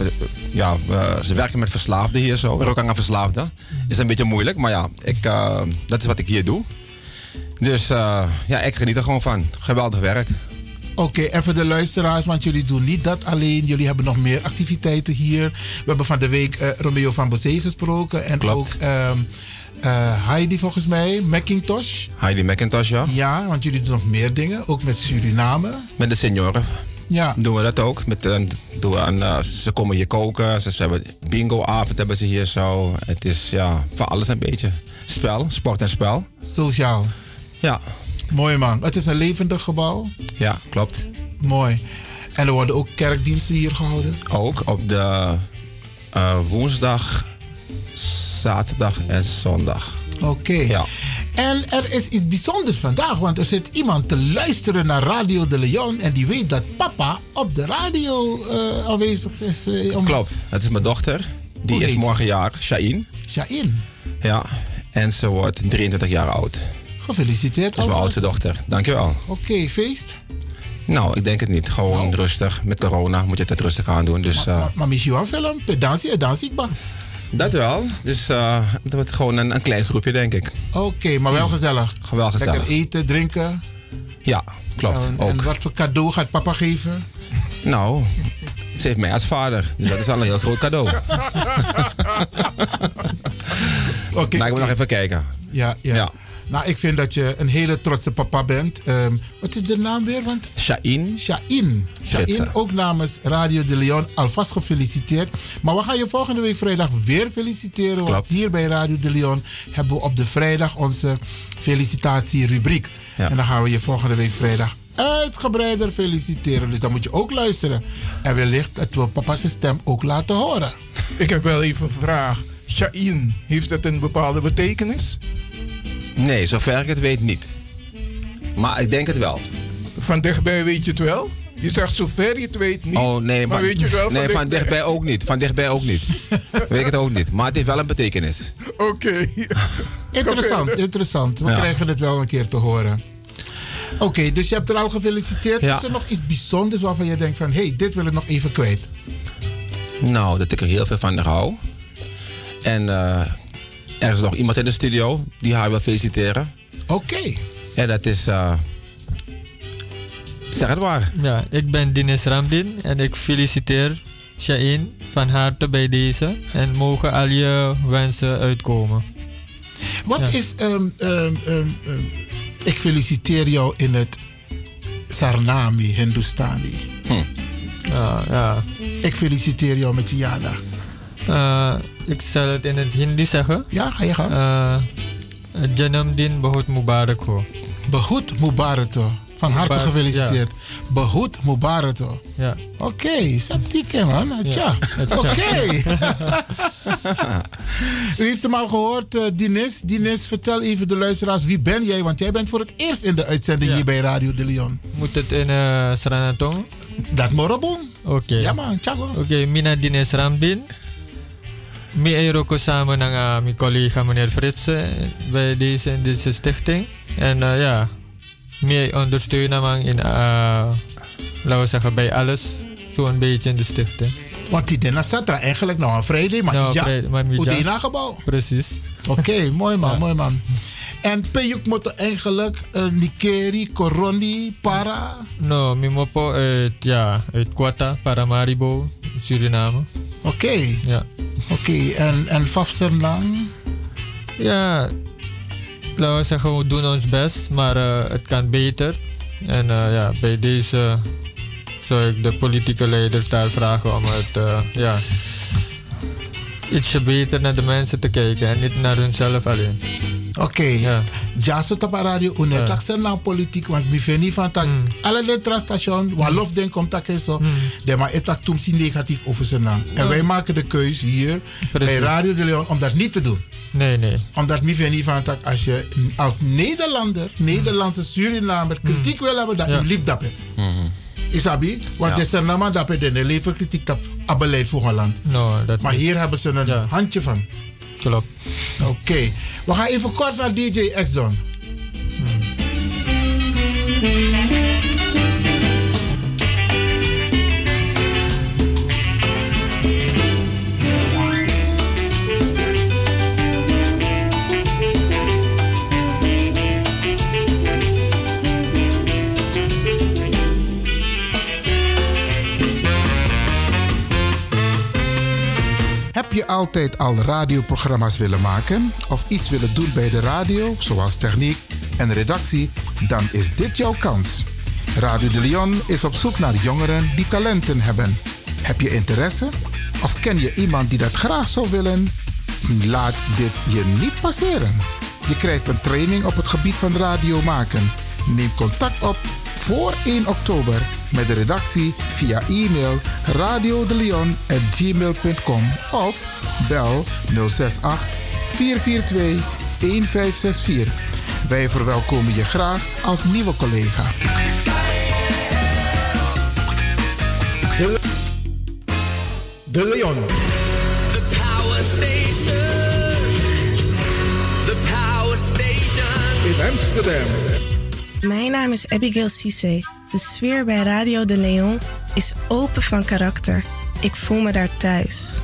ja, ze werken met verslaafden hier zo. Rokanga verslaafden. Is een beetje moeilijk, maar ja, ik, eh, dat is wat ik hier doe. Dus eh, ja, ik geniet er gewoon van. Geweldig werk. Oké, en voor de luisteraars, want jullie doen niet dat alleen. Jullie hebben nog meer activiteiten hier. We hebben van de week eh, Romeo van Bossé gesproken. En ook ehm, eh, Heidi volgens mij, Macintosh. Heidi McIntosh, ja. Ja, want jullie doen nog meer dingen. Ook met Suriname. Met de senioren. Ja. Doen we dat ook. Met, eh, doen we aan, ze komen hier koken. Ze, ze hebben bingo-avond hebben ze hier zo. Het is ja, van alles een beetje. Spel, sport en spel. Sociaal. Ja. Mooi man. Het is een levendig gebouw. Ja, klopt. Mooi. En er worden ook kerkdiensten hier gehouden. Ook op de eh, woensdag, zaterdag en zondag. Oké. Ja. En er is iets bijzonders vandaag, want er zit iemand te luisteren naar Radio de Leon en die weet dat papa op de radio eh, aanwezig is. eh, om- Klopt. Dat is mijn dochter. Die Hoe is morgen jaar, Shain. Shain. Ja. En ze wordt 23 jaar oud. Gefeliciteerd. Dat is mijn oudste dochter. Dankjewel. Oké, feest. Nou, ik denk het niet. Gewoon rustig. Met corona moet je het rustig aan doen. Dus, eh, Maar misschien wel film. Dansie ik ba. dat wel. Dus eh, het wordt gewoon een, een klein groepje, denk ik. Oké, maar wel gezellig. Wel gezellig. Lekker eten, drinken. Ja, klopt. En, ook. en wat voor cadeau gaat papa geven? Nou, ze heeft mij als vader. Dus dat is al een heel groot cadeau. Oké. Maar ik moet nog even kijken. Ja, ja. Ja. Nou, ik vind dat je een hele trotse papa bent. Ehm, wat is de naam weer? Want... Shain. Shain. Shain, ook namens Radio de Leon alvast gefeliciteerd. Maar we gaan je volgende week vrijdag weer feliciteren. Want hier bij Radio de Leon hebben we op de vrijdag onze felicitatierubriek. Ja. En dan gaan we je volgende week vrijdag uitgebreider feliciteren. Dus dan moet je ook luisteren. En wellicht dat we papa's stem ook laten horen. Ik heb wel even een vraag. Sha'in, heeft het een bepaalde betekenis? Nee, zover ik het weet niet. Maar ik denk het wel. Van dichtbij weet je het wel? Je zegt zover je het weet niet. Oh nee, maar, weet je het wel nee, van van dichtbij ook niet. Van dichtbij ook niet. weet ik het ook niet. Maar het heeft wel een betekenis. Oké. Interessant, interessant. We Ja. krijgen het wel een keer te horen. Oké, dus je hebt er al gefeliciteerd. Ja. Is er nog iets bijzonders waarvan je denkt van... hé, hey, dit wil ik nog even kwijt? Nou, dat ik er heel veel van hou. En eh, er is nog iemand in de studio die haar wil feliciteren. Oké. En dat is... eh, zeg het maar. Ja, ik ben Dinis Ramdin en ik feliciteer Shain van harte bij deze. En mogen al je wensen uitkomen. Wat Ja. is... ehm, ehm, ehm, ik feliciteer jou in het Sarnami, Hindustani. Ja, ja. Ik feliciteer jou met je jaardag. Ik zal het in het Hindi zeggen. Ja, ga je gang. Uh, Janamdin Bahut Mubarak ho. Behoed Mubarato. Van harte Mubarak, gefeliciteerd. Behoed Mubarato. Ja. Oké, septieke man. Tja. Ja. Oké. U heeft hem al gehoord, eh, Dinis. Dinis, vertel even de luisteraars, wie ben jij? Want jij bent voor het eerst in de uitzending Ja. hier bij Radio de Leon. Moet het in uh, Sranatong? Dat morobong. Oké. Ja man, tjago. Oké, Mina Dines Rambin. Ay ko samen ng uh, mijn collega meneer Fritsen bij deze, in deze stichting. En uh, ja, mi ondersteunen naman in, uh, laten we zeggen, bij alles. Zo'n beetje in de stichting. Want die Dina Satra eigenlijk nog een vrijdag, maar Nou, ja, die nagebouw. Precies. Oké, mooi man, Ja. mooi man. En Peyuk moet eigenlijk uh, Nikeri, Coroni, Para. No, mi mo po uit, ja, uit Quata, Paramaribo, Suriname. Oké. Ja. Oké, en, en Fafserlang? Ja, laten we zeggen, we doen ons best, maar eh, het kan beter. En eh, ja, bij deze zou ik de politieke leiders daar vragen om het eh, ja, ietsje beter naar de mensen te kijken en niet naar hunzelf alleen. Oké. Ja. Ja, zo op radio unet Ja. tak sen na politiek want mi veni van tak alle letra station wa lof den komt tak en zo. De maar etak tum si negatief over zijn naam. En Ja. wij maken de keus hier Precies. bij Radio de Leon om dat niet te doen. Nee, nee. Omdat mi veni van tak als je als Nederlander, Nederlandse Surinamer kritiek wil hebben, Ja. ja. liep dat het. Isabi, want Ja. de zijn naam dat de leven kritiek op beleid voor Holland. No, dat Maar hier hebben ze een Ja. handje van. Klopt. Oké, we gaan even kort naar DJ X-Don. Heb je altijd al radioprogramma's willen maken of iets willen doen bij de radio, zoals techniek en redactie? Dan is dit jouw kans. Radio de Leon is op zoek naar jongeren die talenten hebben. Heb je interesse? Of ken je iemand die dat graag zou willen? Laat dit je niet passeren. Je krijgt een training op het gebied van radio maken. Neem contact op voor 1 oktober met de redactie via e-mail radiodeleon.gmail.com of bel 068 442 1564. Wij verwelkomen je graag als nieuwe collega. De, de Leon. The power station. The power station. In Amsterdam. Mijn naam is Abigail Cisse. De sfeer bij Radio de Leon is open van karakter. Ik voel me daar thuis.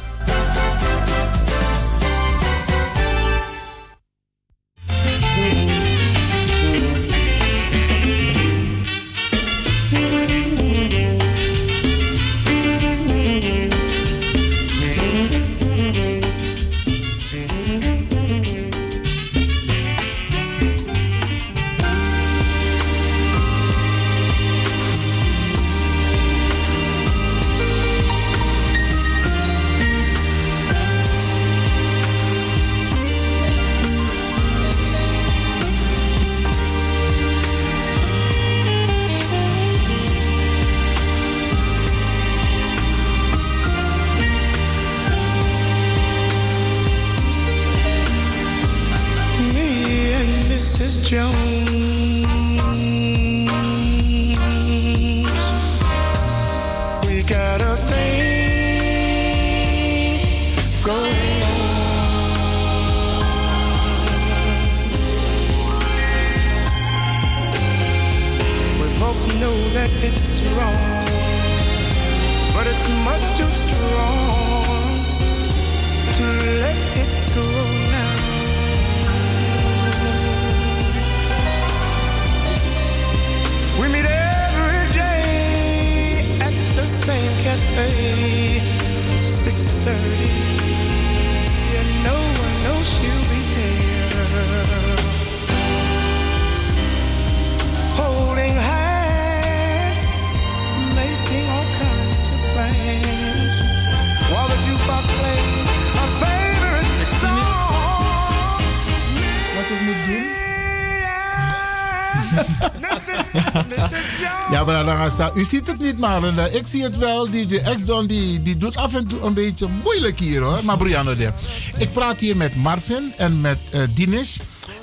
U ziet het niet, maar eh, ik zie het wel. DJ X-Don die, die doet af en toe een beetje moeilijk hier hoor. Maar Brianna de. Ik praat hier met Marvin en met Dinesh.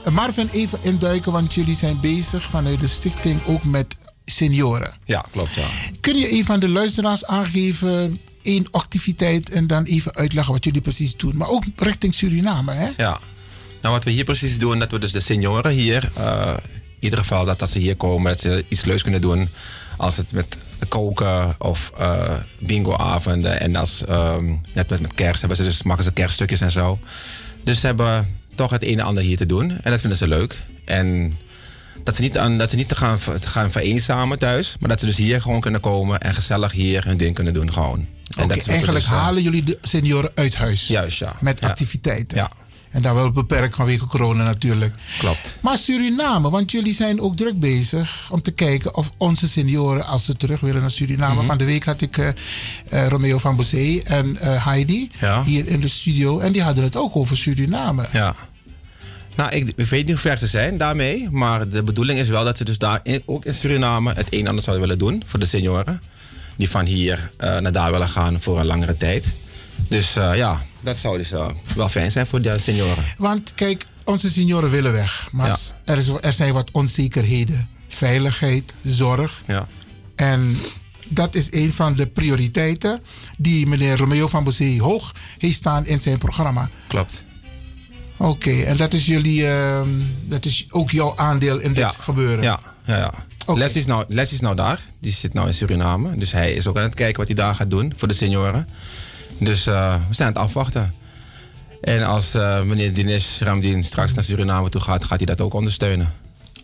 Eh, Marvin, even induiken, want jullie zijn bezig vanuit de stichting ook met senioren. Ja, klopt ja. Kun je even aan de luisteraars aangeven, één activiteit en dan even uitleggen wat jullie precies doen? Maar ook richting Suriname, hè? Ja. Nou, wat we hier precies doen, dat we dus de senioren hier, in ieder geval dat als ze hier komen, dat ze iets leuks kunnen doen. Als het met koken of eh bingoavonden. En als, ehm, net met, met kerst hebben ze dus, maken ze kerststukjes en zo. Dus ze hebben toch het een en ander hier te doen. En dat vinden ze leuk. En dat ze niet, aan, dat ze niet te gaan, te gaan vereenzamen thuis. Maar dat ze dus hier gewoon kunnen komen en gezellig hier hun ding kunnen doen gewoon. En Oké, dat eigenlijk dus, eh, halen jullie de senioren uit huis. Juist, ja. Met Ja. activiteiten. Ja. En dan wel beperkt vanwege corona natuurlijk. Klopt. Maar Suriname, want jullie zijn ook druk bezig om te kijken of onze senioren, als ze terug willen naar Suriname. Mhm. Van de week had ik eh, eh, Romeo van Bossé en eh, Heidi Ja. hier in de studio. En die hadden het ook over Suriname. Ja. Nou, ik, ik weet niet hoe ver ze zijn daarmee. Maar de bedoeling is wel dat ze dus daar in- ook in Suriname het een en ander zouden willen doen voor de senioren. Die van hier naar daar willen gaan voor een langere tijd. Dus ja, dat zou dus eh, wel fijn zijn voor de senioren. Want kijk, onze senioren willen weg. Maar Ja. er, is, er zijn wat onzekerheden. Veiligheid, zorg. Ja. En dat is een van de prioriteiten die meneer Romeo van Bossé hoog heeft staan in zijn programma. Klopt. Oké, en dat is jullie, ehm, dat is ook jouw aandeel in dit gebeuren? Ja, ja, ja. Les, is nou, Les is nou daar. Die zit nou in Suriname. Dus hij is ook aan het kijken wat hij daar gaat doen voor de senioren. Dus eh, we zijn aan het afwachten. En als eh, meneer Dinesh Ramdien straks naar Suriname toe gaat, gaat hij dat ook ondersteunen.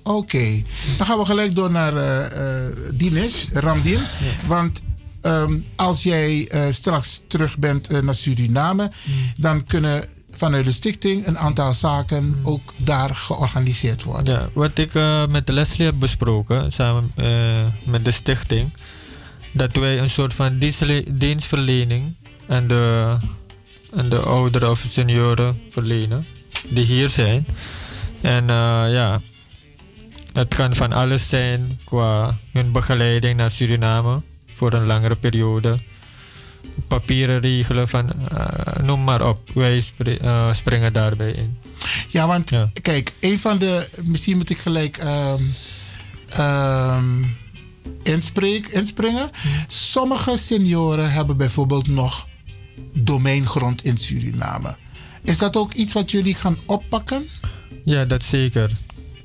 Oké, dan gaan we gelijk door naar eh eh Dinesh, Ramdin. Want ehm, als jij eh, straks terug bent naar Suriname, dan kunnen vanuit de stichting een aantal zaken ook daar georganiseerd worden. Ja, wat ik eh, met Leslie heb besproken, samen eh, met de stichting, dat wij een soort van dienstverlening aan de, aan de ouderen of senioren verlenen, die hier zijn. En eh, ja, het kan van alles zijn qua hun begeleiding naar Suriname voor een langere periode. Papieren regelen van eh, noem maar op. Wij spri- eh, springen daarbij in. Ja, want kijk, een van de. Misschien moet ik gelijk ehm, inspreek, inspringen. Sommige senioren hebben bijvoorbeeld nog domeingrond in Suriname. Is dat ook iets wat jullie gaan oppakken? Ja, dat zeker.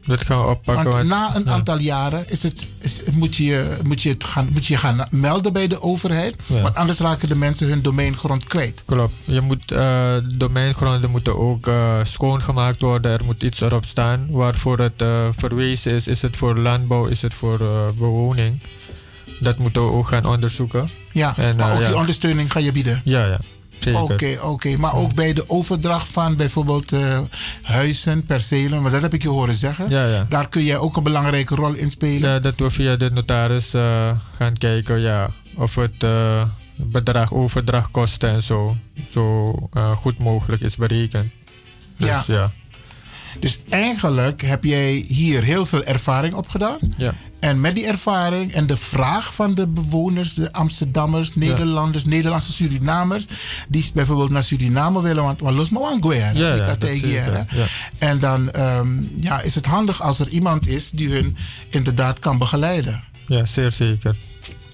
Dat gaan we oppakken. Want na een ja. aantal jaren is het, is, moet, je, moet, je het gaan, moet je gaan melden bij de overheid. Ja. Want anders raken de mensen hun domeingrond kwijt. Klopt. Je moet, eh domeingronden moeten ook eh, schoongemaakt worden. Er moet iets erop staan. Waarvoor het eh, verwezen is. Is het voor landbouw? Is het voor bewoning? Dat moeten we ook gaan onderzoeken. Ja, En, maar eh, ook die ondersteuning ga je bieden. Ja, ja. Oké, oké. Maar ook bij de overdracht van bijvoorbeeld eh, huizen, percelen, maar dat heb ik je horen zeggen. Ja, ja. Daar kun jij ook een belangrijke rol in spelen. Ja, dat we via de notaris eh, gaan kijken ja, of het eh, bedrag, overdrachtkosten en zo, zo goed mogelijk is berekend. Dus, Ja. ja. Dus eigenlijk heb jij hier heel veel ervaring opgedaan. Ja. En met die ervaring en de vraag van de bewoners, de Amsterdammers, Nederlanders, Nederlandse Surinamers, die bijvoorbeeld naar Suriname willen, want want los maar aan Ja, ja. En dan ehm, ja, is het handig als er iemand is die hun inderdaad kan begeleiden. Ja, zeer zeker.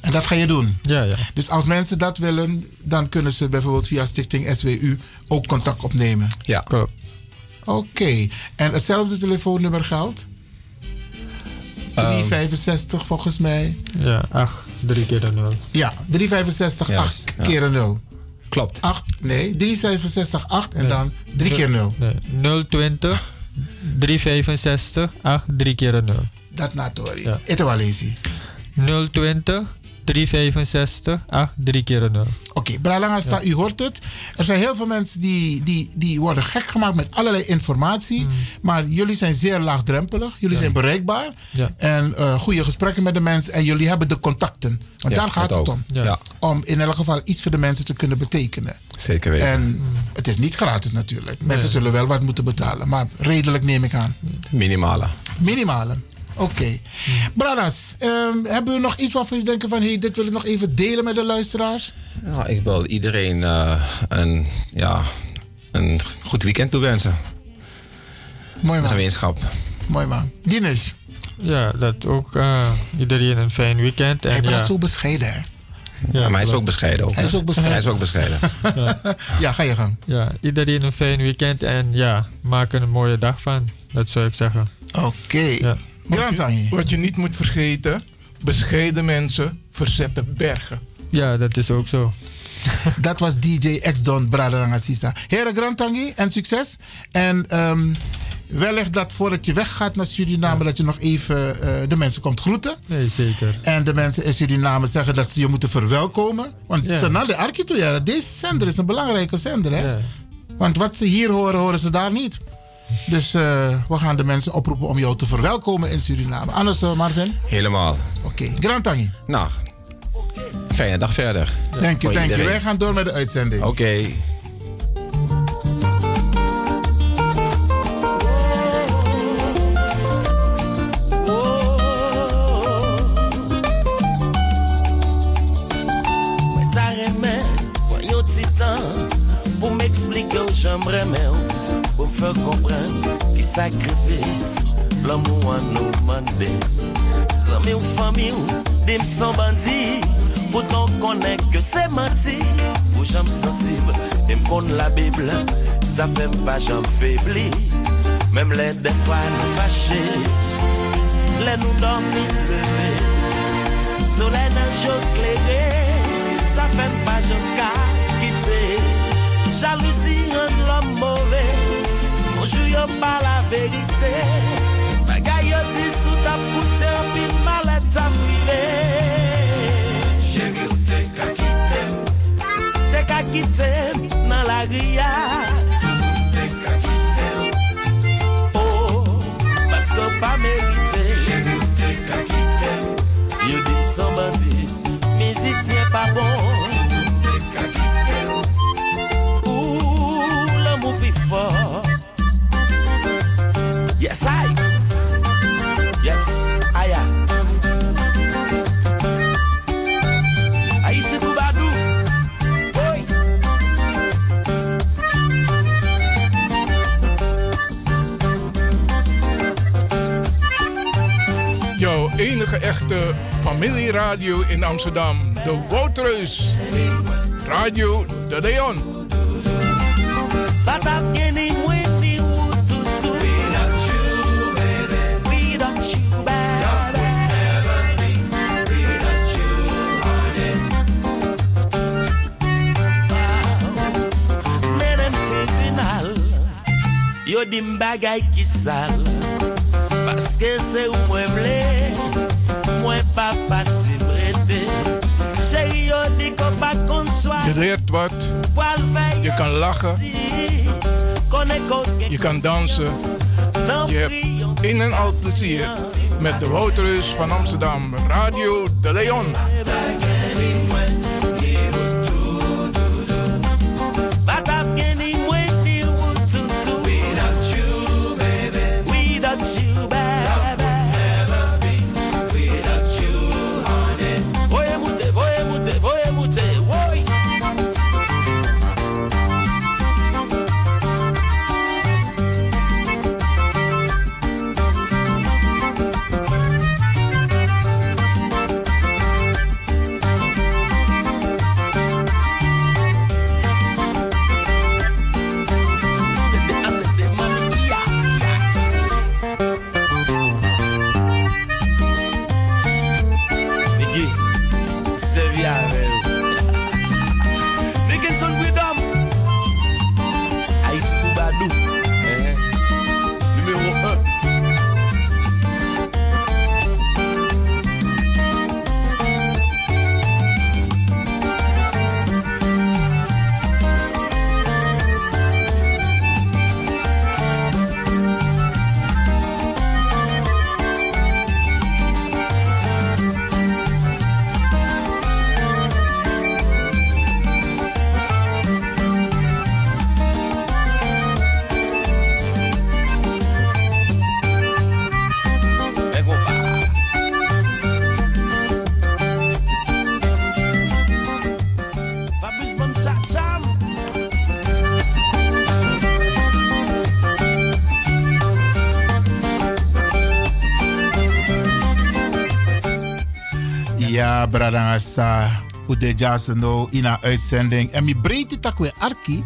En dat ga je doen. Ja, ja. Dus als mensen dat willen, dan kunnen ze bijvoorbeeld via Stichting SWU ook contact opnemen. Ja. Klopt. Oké. En hetzelfde telefoonnummer geldt? 365 volgens mij. Ja, 8, 3 keer de 0. Ja, 365 Ja, 8 ja. keer een 0. Klopt. 8, nee, 365 8 en Nee. dan 3 keer 0. Nee, 020 365 8, 3 keer een 0. Dat na Tori. Ja. Het wel easy. 020 365 8, 3 keer een 0. Oké, Bralangasa, u hoort het. Er zijn heel veel mensen die, die, die worden gek gemaakt met allerlei informatie. Maar jullie zijn zeer laagdrempelig. Jullie zijn bereikbaar. Ja. En eh, goede gesprekken met de mensen. En jullie hebben de contacten. Want Ja, daar gaat het ook. om. Ja. Ja. Om in elk geval iets voor de mensen te kunnen betekenen. Zeker weten. En het is niet gratis natuurlijk. Mensen Nee. zullen wel wat moeten betalen. Maar redelijk neem ik aan. Minimale. Minimale. Oké. Bradas, ehm, hebben we nog iets waarvan jullie denken van... Hey, dit wil ik nog even delen met de luisteraars? Nou, ik wil iedereen eh, een, ja, een goed weekend toewensen. Mooi man. Gemeenschap. Mooi man. Dinesh, Ja, dat ook eh, iedereen een fijn weekend. En hij praat ja, zo bescheiden hè? Ja, maar hij is ook bescheiden. Ook, Hij is ook bescheiden. Hij is ook bescheiden. ja, ga je gang. ja, iedereen een fijn weekend en ja, maak er een mooie dag van. Dat zou ik zeggen. Oké. Ja. Wat je, wat je niet moet vergeten, bescheiden mensen verzetten bergen. Ja, dat is ook zo. Dat was DJ X-Don Braderangasisa. Heren Grantangi en succes. En ehm, wellicht dat voordat je weggaat naar Suriname... dat je nog even eh, de mensen komt groeten. Nee, zeker. En de mensen in Suriname zeggen dat ze je moeten verwelkomen. Want Ja. Arkito, ja, deze zender is een belangrijke zender. Hè? Ja. Want wat ze hier horen, horen ze daar niet. Dus eh, we gaan de mensen oproepen om jou te verwelkomen in Suriname. Anders, eh, Marvin? Helemaal. Oké, Grantangi. Nou, fijne dag verder. Dank je, dank je. Wij gaan door met de uitzending. Oké. Mwen ta remen, kwen yo titan Pou m'explike ou chambre men pou m fè kompren ki sakrifis l'amou an nou mande. Zami ou fami ou, dim san bandi, pou ton konen ke se manti. Ou jam sensib, dim kon la bibl, sa fèm pa jam febli. Mem lè defwa nou fache, lè nou dormi pleve. Sole nan jok lere, sa fèm pa jok ka kite. Jalousi an l'am more, Bonjou yo pa la verite. Bagay yo ti sou tap koute Pi malet tap vive Chéri ou te kakite Te kakite nan la griya never be Without you, honey Men em tribunal Yo di m bagay ki sal Paske se ou mwen vle leert wat. Je kan lachen. Je kan dansen. Je hebt in en al plezier met de Woutreus van Amsterdam. Radio De Leon. Ja, bradangasa. Udeja in een uitzending. En mi breedte takwe arki.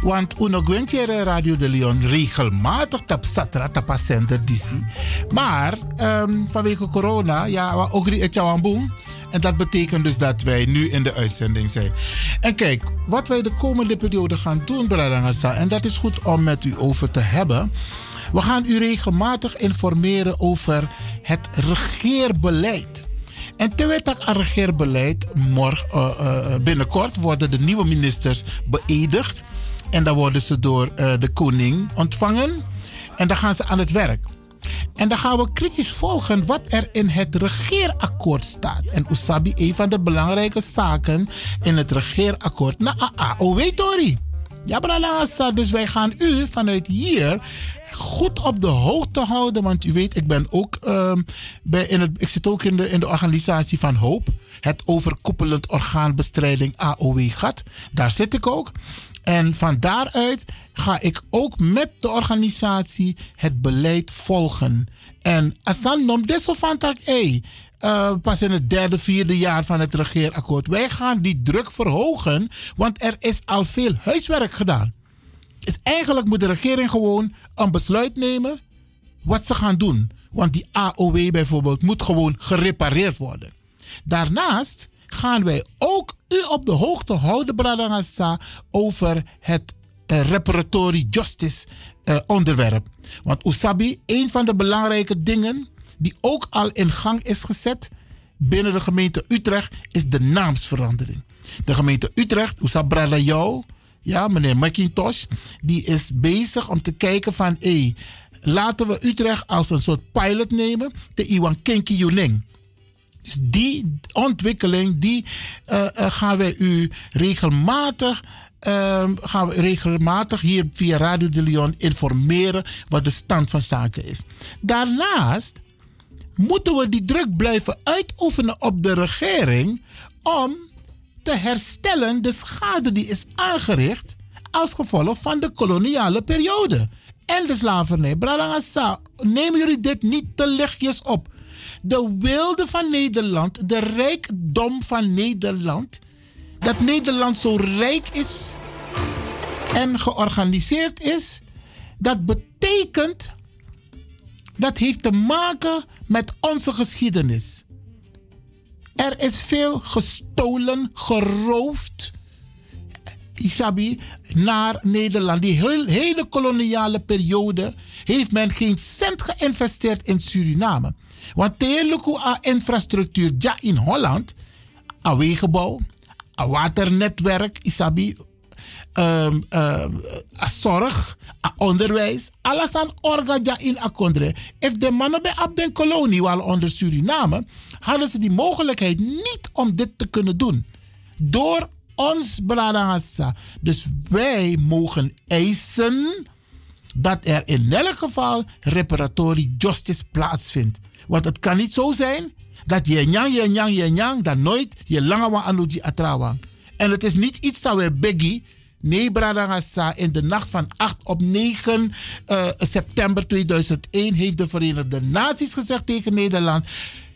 Want uno gwentjere Radio de Leon regelmatig tap satra tapa center disi. Maar um, vanwege corona, ja, we ook het boom. En dat betekent dus dat wij nu in de uitzending zijn. En kijk, wat wij de komende periode gaan doen, Bradangasa, en dat is goed om met u over te hebben. We gaan u regelmatig informeren over het regeerbeleid. En terwijl dat regeerbeleid morgen, uh, uh, binnenkort worden de nieuwe ministers beëdigd. En dan worden ze door de koning ontvangen. En dan gaan ze aan het werk. En dan gaan we kritisch volgen wat er in het regeerakkoord staat. En Usabi, een van de belangrijke zaken in het regeerakkoord. Na AOW, Tori. Ja, bralasa. Dus wij gaan u vanuit hier goed op de hoogte houden. Want u weet, ik ben ook uh, bij in het, ik zit ook in de, in de organisatie van Hoop. Het overkoepelend orgaanbestrijding AOW-gat. Daar zit ik ook. En van daaruit ga ik ook met de organisatie het beleid volgen. En Asan nom deso van tak, hey, uh, pas in het derde, vierde jaar van het regeerakkoord. Wij gaan die druk verhogen, want er is al veel huiswerk gedaan. Dus eigenlijk moet de regering gewoon een besluit nemen wat ze gaan doen. Want die AOW bijvoorbeeld moet gewoon gerepareerd worden. Daarnaast gaan wij ook u op de hoogte houden, Bradangasa, over het uh, reparatory justice uh, onderwerp. Want Usabi, een van de belangrijke dingen die ook al in gang is gezet binnen de gemeente Utrecht, is de naamsverandering. De gemeente Utrecht, Usabra jou, ja, meneer McIntosh, die is bezig om te kijken van, hé, laten we Utrecht als een soort pilot nemen, de Iwan Kenki Yuning. Dus die ontwikkeling, die uh, uh, gaan wij u regelmatig, uh, gaan we regelmatig hier via Radio de Leon informeren wat de stand van zaken is. Daarnaast moeten we die druk blijven uitoefenen op de regering om te herstellen de schade die is aangericht als gevolg van de koloniale periode en de slavernij. Bradangasa, nemen jullie dit niet te lichtjes op? De wilde van Nederland, de rijkdom van Nederland, dat Nederland zo rijk is en georganiseerd is, dat betekent, dat heeft te maken met onze geschiedenis. Er is veel gestolen, geroofd. Isabi, naar Nederland. Die hele koloniale periode heeft men geen cent geïnvesteerd in Suriname. Want aan infrastructuur ja in Holland, aan wegenbouw, aan waternetwerk, Isabi, um, um, zorg, onderwijs, alles aan orga ja in akondre. If de mannen bij op kolonie waren onder Suriname, hadden ze die mogelijkheid niet om dit te kunnen doen. Door ons Bradangasa. Dus wij mogen eisen dat er in elk geval reparatory justice plaatsvindt. Want het kan niet zo zijn dat je nyang, je nyang, je nyang, dat nooit je lange wa anuji atrawang. En het is niet iets dat we beggy. Nee, Bradangasa, in de nacht van 8 op 9 uh, september 2001 heeft de Verenigde Naties gezegd tegen Nederland: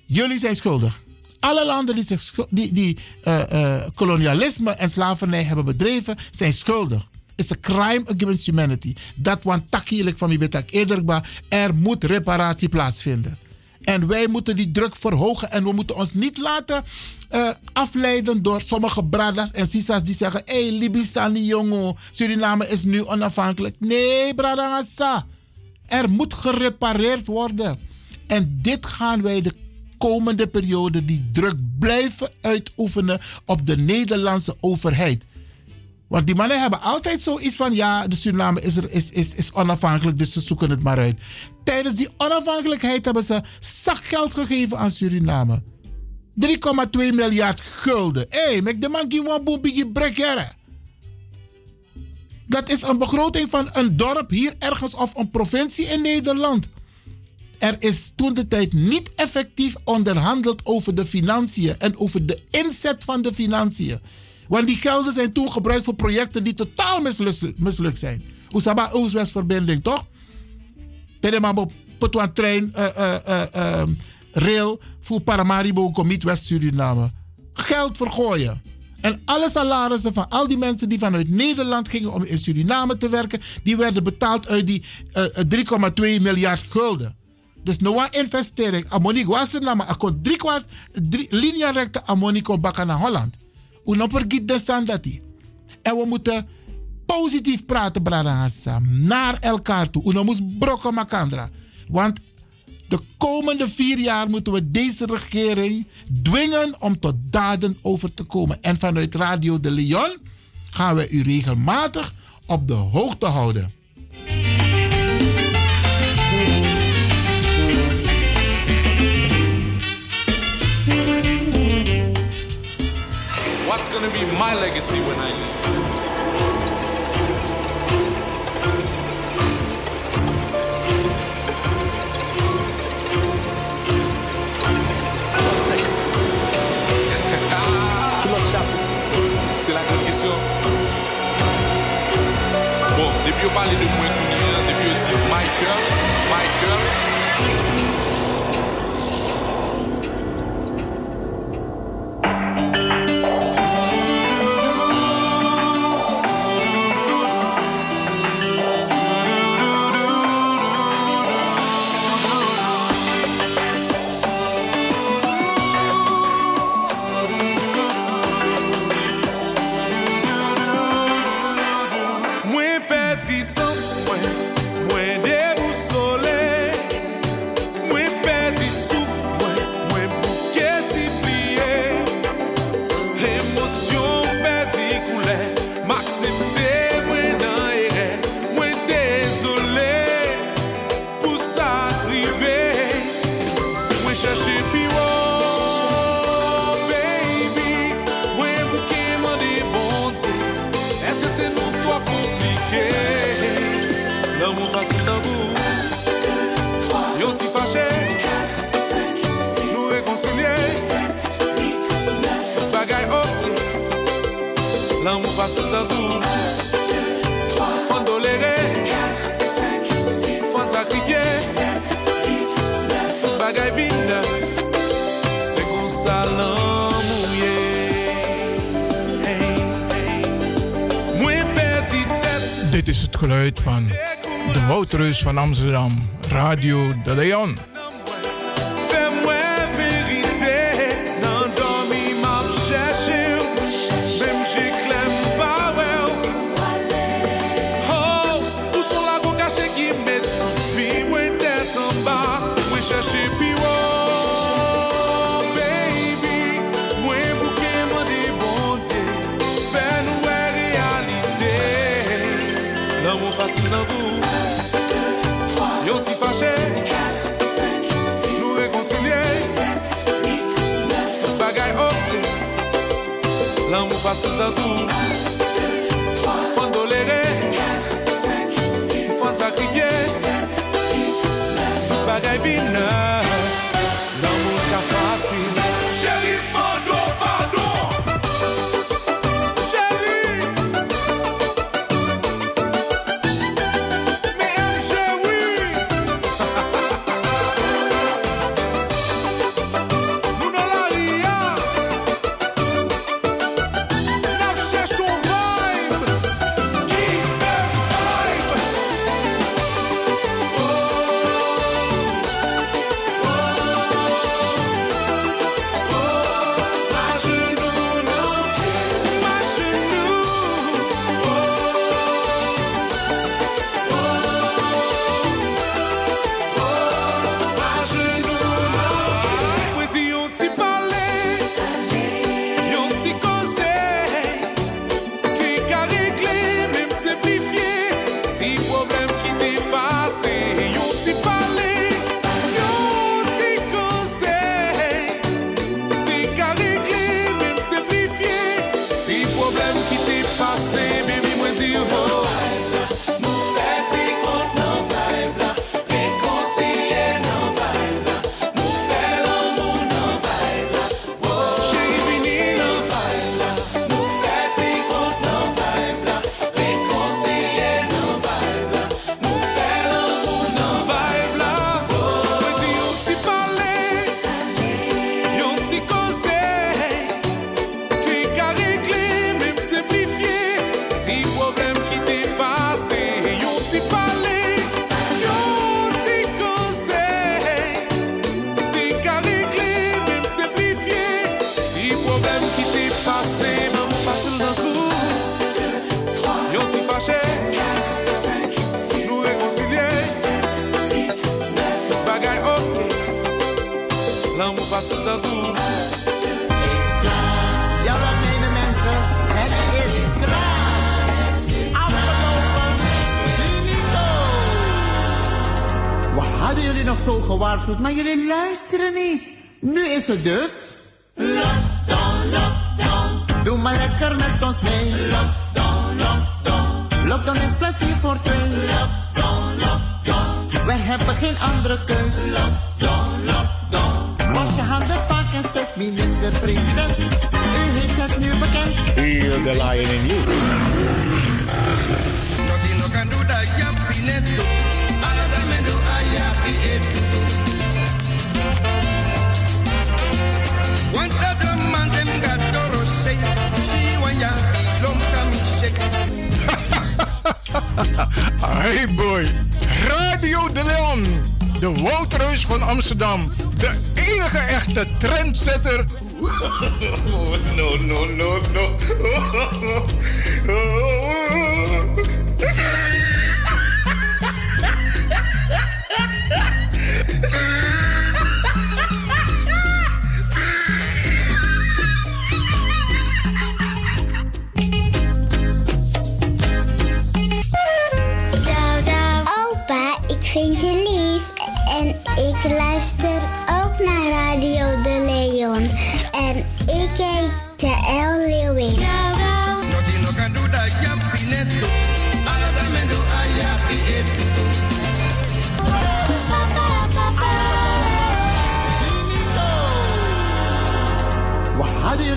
jullie zijn schuldig. Alle landen die, zich, die, die uh, uh, kolonialisme en slavernij hebben bedreven, zijn schuldig. It's a crime against humanity. Dat want takkielijk van mi betak eerder, er moet reparatie plaatsvinden. En wij moeten die druk verhogen en we moeten ons niet laten uh, afleiden door sommige bradas en sisas die zeggen: hé, hey, Libisani jongen, Suriname is nu onafhankelijk. Nee, bradangasa. Er moet gerepareerd worden. En dit gaan wij de komende periode die druk blijven uitoefenen op de Nederlandse overheid. Want die mannen hebben altijd zoiets van: ja, de Suriname is, er, is, is, is onafhankelijk, dus ze zoeken het maar uit. Tijdens die onafhankelijkheid hebben ze zakgeld gegeven aan Suriname. 3,2 miljard gulden. Hé, hey, met de man die brek Dat is een begroting van een dorp hier ergens of een provincie in Nederland. Er is toen de tijd niet effectief onderhandeld over de financiën en over de inzet van de financiën. Want die gelden zijn toen gebruikt voor projecten die totaal mislukt, zijn. Oesaba Oost-West-verbinding, toch? Pedemabo, Petwan trein, uh, uh, uh, rail voor Paramaribo, Commit West-Suriname. Geld vergooien. En alle salarissen van al die mensen die vanuit Nederland gingen om in Suriname te werken, die werden betaald uit die eh, eh, 3,2 miljard gulden. Dus no one investering. Amoni gwasen nama. Ako drie kwart, drie, linea recta amoni kon bakken naar Holland. U nou vergiet de sandati. En we moeten positief praten, Bradahassa. Naar elkaar toe. Uno moeten brokken makandra. Want de komende vier jaar moeten we deze regering dwingen om tot daden over te komen. En vanuit Radio de Leon gaan we u regelmatig op de hoogte houden. going to be my legacy when I leave. C'est la grande question. Bon, depuis on parlait de moins depuis on dit Michael, van Amsterdam.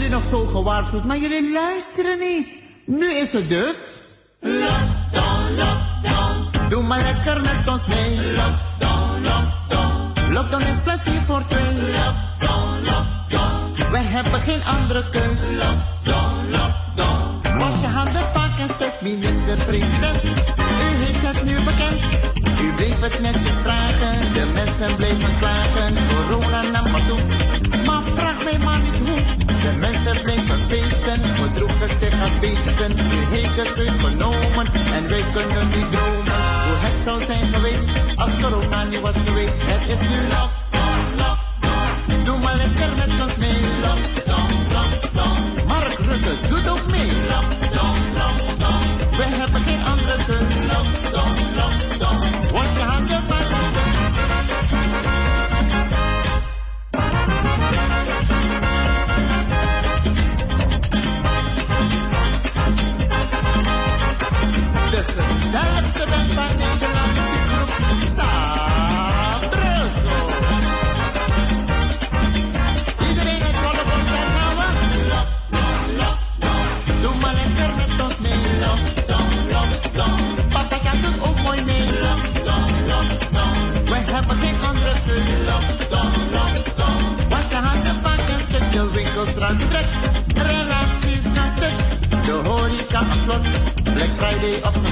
nog zo gewaarschuwd, maar jullie luisteren niet. Nu is het dus... Lockdown, lockdown. Doe maar lekker met ons mee. Lockdown, lockdown. Lockdown is plezier voor twee. Lockdown, lockdown. We hebben geen andere keus. Lockdown, lockdown. Was je handen vaak en stuk, minister-president. U heeft het nu bekend. U bleef het netjes vragen, de mensen bleven klagen. Corona nam maar toe, maar vraag mij maar niet hoe. De mensen blijven feesten, we droegen zich aan beesten. Hier heeft de keus genomen en wij kunnen niet dromen. Hoe het zou zijn geweest als corona niet was geweest. Het is nu lockdown, lockdown. Doe maar lekker met ons mee, lockdown, lockdown. Mark Rutte doet ook mee.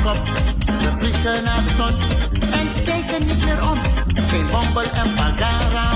Ze vliegen naar de zon en kijken niet meer om. Geen bombel en bagara.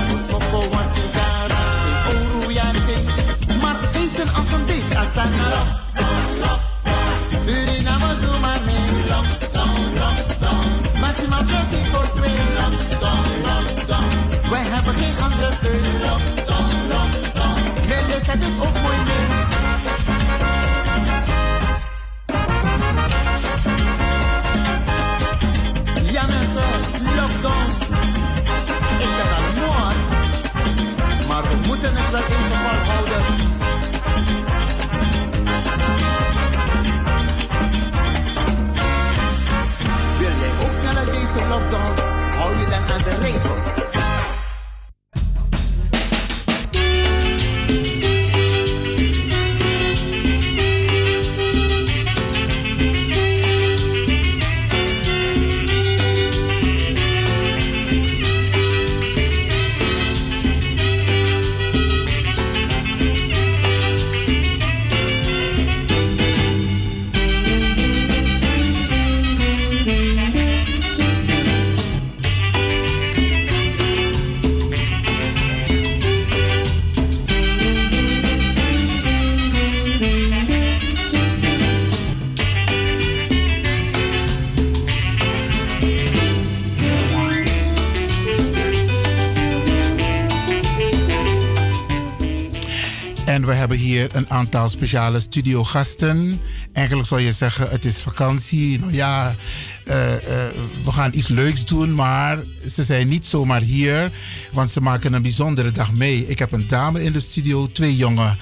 Een aantal speciale studiogasten. Eigenlijk zou je zeggen, het is vakantie. Nou ja, eh, eh, we gaan iets leuks doen, maar ze zijn niet zomaar hier, want ze maken een bijzondere dag mee. Ik heb een dame in de studio, twee jonge,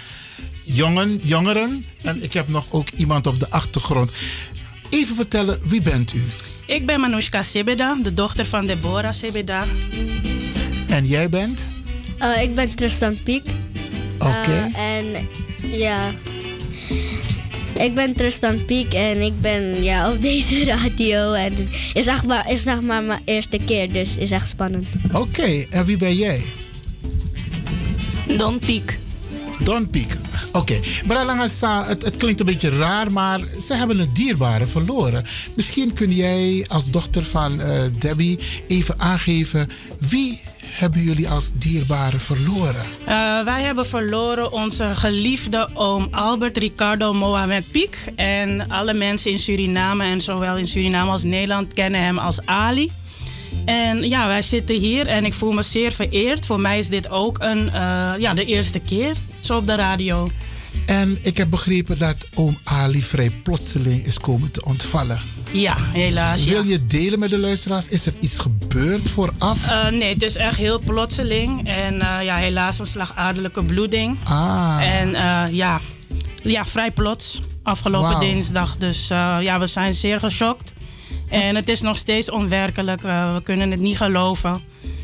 jongen, jongeren en ik heb nog ook iemand op de achtergrond. Even vertellen, wie bent u? Ik ben Manushka Sebeda, de dochter van Deborah Sebeda. En jij bent? Eh, ik ben Tristan Piek. Oké. Eh, en ja, ik ben Tristan Piek en ik ben ja, op deze radio. En is echt maar, is echt maar mijn eerste keer, dus is echt spannend. Oké, en wie ben jij? Don Piek. Don Piek. Oké, Bralangasa, het, het klinkt een beetje raar, maar ze hebben een dierbare verloren. Misschien kun jij als dochter van eh, Debbie even aangeven wie hebben jullie als dierbare verloren? Eh, wij hebben verloren onze geliefde oom Albert Ricardo Mohamed Piek. En alle mensen in Suriname en zowel in Suriname als Nederland kennen hem als Ali. En ja, wij zitten hier en ik voel me zeer vereerd. Voor mij is dit ook een, eh, ja, de eerste keer zo op de radio. En ik heb begrepen dat oom Ali vrij plotseling is komen te ontvallen. Ja, helaas. ja. Wil je delen met de luisteraars? Is er iets gebeurd vooraf? Eh, nee, het is echt heel plotseling. En eh, ja, helaas een slagaderlijke bloeding. Ah. En ja, ja, vrij plots. Afgelopen dinsdag. Dus ja, we zijn zeer geschokt. En het is nog steeds onwerkelijk. Eh, we kunnen het niet geloven.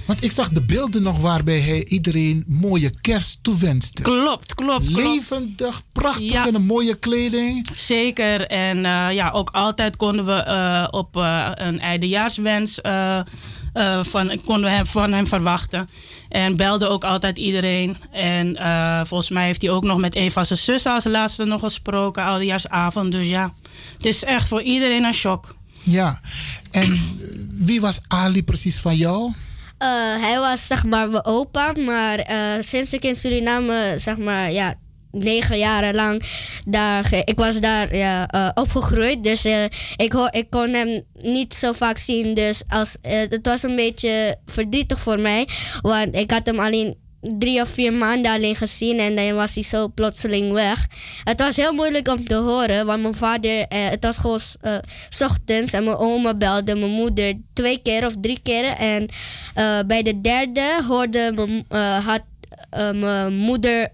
Want ik zag de beelden nog waarbij hij iedereen mooie kerst toewenste. Klopt, klopt. klopt. Levendig, prachtig in een mooie kleding. Zeker. En eh, ja, ook altijd konden we eh, op een eindejaarswens van, konden we hem, van hem verwachten. En belde ook altijd iedereen. En volgens mij heeft hij ook nog met een van zijn zussen als laatste nog gesproken, oudejaarsavond. Dus ja, het is echt voor iedereen een shock. Ja. En eh, wie was Ali precies van jou? Eh, hij was zeg maar mijn opa, maar eh, sinds ik in Suriname zeg maar ja negen jaren lang daar ik was daar ja, opgegroeid, dus ik, hoor, ik kon hem niet zo vaak zien, dus als het was een beetje verdrietig voor mij, want ik had hem alleen drie of vier maanden alleen gezien en dan was hij zo plotseling weg. Het was heel moeilijk om te horen, want mijn vader, eh, het was gewoon eh, 's ochtends en mijn oma belde mijn moeder twee keer of drie keer. En eh, bij de derde hoorde had mijn moeder,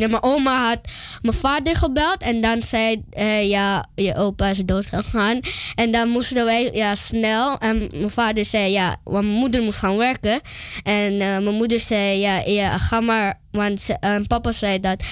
ja, mijn oma had mijn vader gebeld en dan zei eh, ja, je opa is dood gegaan. En dan moesten wij ja, snel. En mijn vader zei ja, want mijn moeder moest gaan werken. En eh, mijn moeder zei ja, ja ga maar. Want ze- en papa zei dat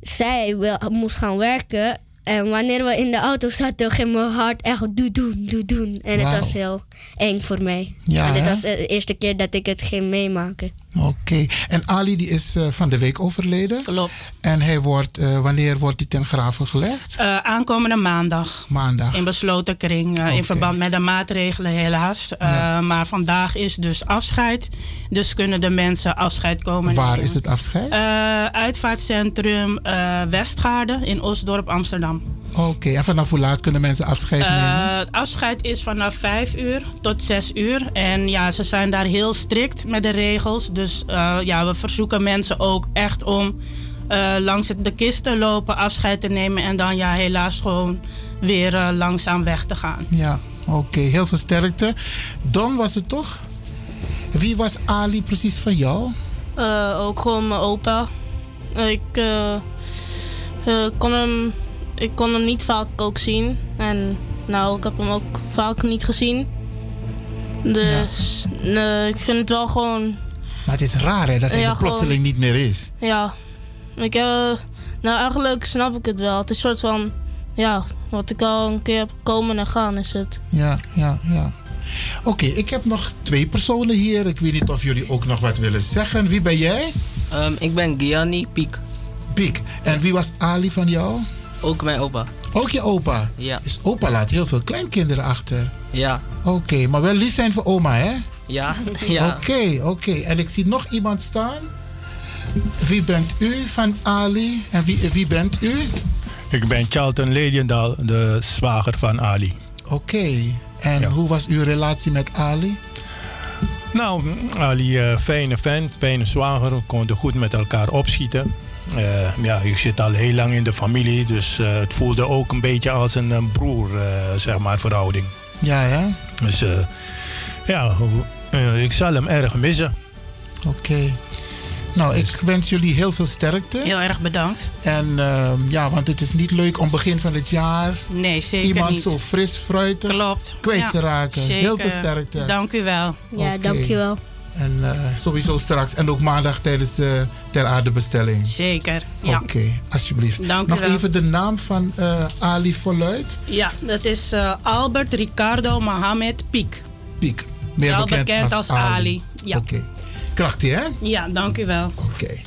zij wil, moest gaan werken. En wanneer we in de auto zaten, ging mijn hart echt doe doen, doe doen. En het was heel eng voor mij. Ja, en dit was de eerste keer dat ik het ging meemaken. Oké. En Ali die is eh, van de week overleden. Klopt. En hij wordt, eh, wanneer wordt hij ten graven gelegd? Eh, aankomende maandag. Maandag. In besloten kring. In verband met de maatregelen, helaas. Maar vandaag is dus afscheid. Dus kunnen de mensen afscheid komen Waar nemen. is het afscheid? Uitvaartcentrum eh, Westgaarde in Osdorp, Amsterdam. Oké. En vanaf hoe laat kunnen mensen afscheid nemen? Eh, het afscheid is vanaf 5 uur tot 6 uur. En ja, ze zijn daar heel strikt met de regels. Dus eh, ja, we verzoeken mensen ook echt om eh, langs de kist te lopen, afscheid te nemen. En dan ja, helaas gewoon weer langzaam weg te gaan. Ja, oké. Heel veel sterkte. Don was het toch? Wie was Ali precies van jou? Eh, ook gewoon mijn opa. Ik, eh, eh, kon hem, ik kon hem niet vaak ook zien. En nou, ik heb hem ook vaak niet gezien. Dus nee, ik vind het wel gewoon... Maar het is raar hè, dat hij Ja, er plotseling gewoon- niet meer is. Ja, ik, eh, nou eigenlijk snap ik het wel. Het is een soort van... Ja, wat ik al een keer heb komen en gaan is het. Ja, ja, ja. Oké, ik heb nog twee personen hier. Ik weet niet of jullie ook nog wat willen zeggen. Wie ben jij? Ehm, ik ben Gianni Piek. Piek. En wie was Ali van jou? Ook mijn opa. Ook je opa? Ja. Dus opa laat heel veel kleinkinderen achter. Ja. Oké, maar wel lief zijn voor oma, hè? Ja. ja. Oké, oké. En ik zie nog iemand staan. Wie bent u van Ali? En wie, wie bent u? Ik ben Charlton Lediendal, de zwager van Ali. Oké. En hoe was uw relatie met Ali? Nou, Ali, eh, fijne vent, fijne zwager. We konden goed met elkaar opschieten. Eh, ja, ik zit al heel lang in de familie, dus eh, het voelde ook een beetje als een, broer eh, zeg maar verhouding. Ja, dus, ja. Dus ja, ik zal hem erg missen. Oké. Nou, ik dus- wens jullie heel veel sterkte. Heel erg bedankt. En ehm, ja, want het is niet leuk om begin van het jaar iemand zo fris, fruitig Klopt. kwijt te raken. Zeker. Heel veel sterkte. Dank u wel. Ja, dank u wel. En eh, sowieso straks. En ook maandag tijdens de Ter Aarde bestelling. Zeker. Ja. Oké, alsjeblieft. Dank Nog u wel. even de naam van uh, Ali voluit. Ja, dat is eh, Albert Ricardo Mohamed Piek. Piek. Meer bekend, als, Ali. Ali. Ja. Oké. Krachtig, hè? Ja, dank u wel. Oké.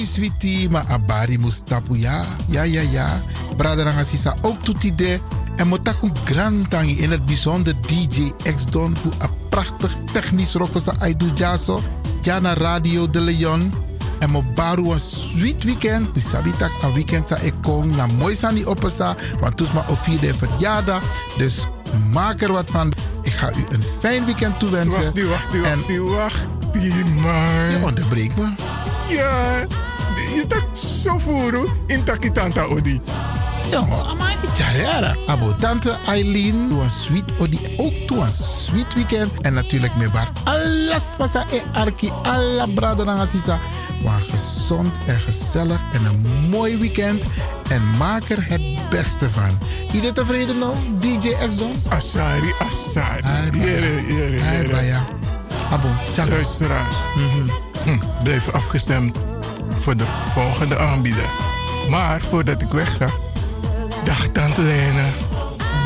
Oni switi, ma abari mustapu ja. Ja, ja, ja. Brother Rangasisa ook toetie de. En motaku grantangi in het bijzonder DJ X Don voor een prachtig technisch rokosa Aidu Jaso. Ja, naar Radio de Leon. En mo baru een sweet weekend. Mi sabi tak een weekend sa ik kom na mooi sani opesa. Want toes ma vierde verjaardag. Dus maak er wat van. Ik ga u een fijn weekend toewensen. Wacht, wacht, wacht, en, wacht, maar. Je onderbreekt me. Ja, je tak zo voeren in takitanta odi. Maar niet jaren. Abo tante Eileen, doe een sweet odi. Ook doe een sweet weekend. En natuurlijk met waar alles pasa e arki, alla brada na sisa. Maar gezond en gezellig en een mooi weekend. En maak er het beste van. Iedereen tevreden nou? DJ X Don? Asari, Asari. Jere, jere, jere. Abo, tjaka. Luisteraars, hm, blijf afgestemd voor de volgende aanbieder. Maar voordat ik wegga, dag Tante Lene,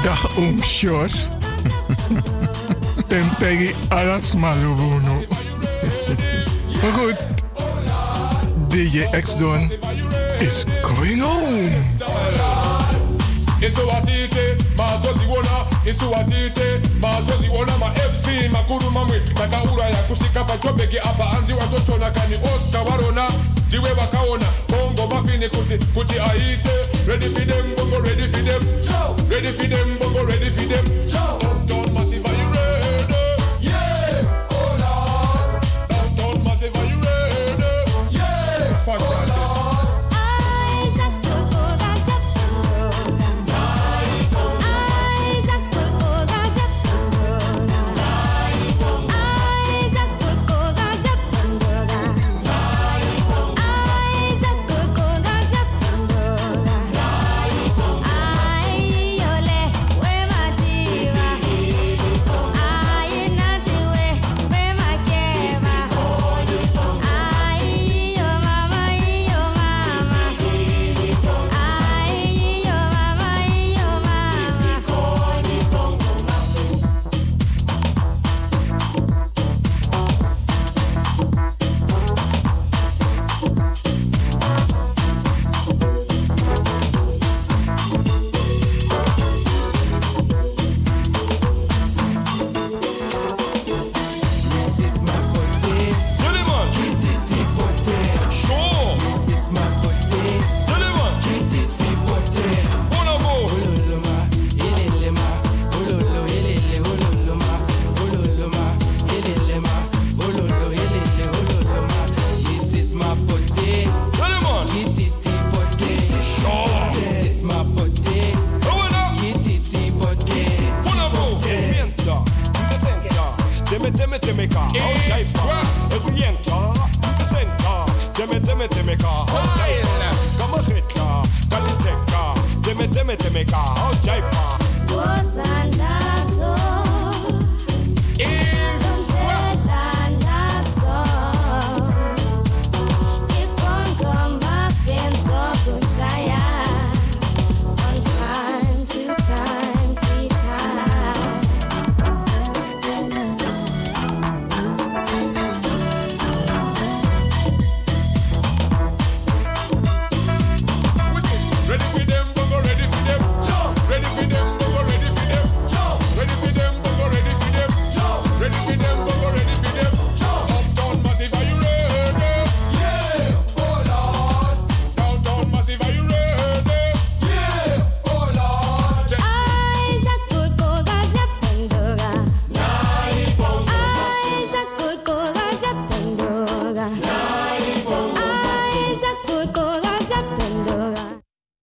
dag Oom Sjors. Tem tegi alas malubuno. Maar goed, DJ X-Don is going home. Isuwatite mazoziwona ma-fc makuru mamwe takaura ya kusvika pachobheki apa hanzi watochona kani osta varona ndiwe vakaona bongo mafini kuti kuti aite. Ready for them bongo ready for them. Ready for them bongo ready for them. Downtown massive are you ready? Yeah! Oh lord downtown massive are you ready? Yeah! Fantastic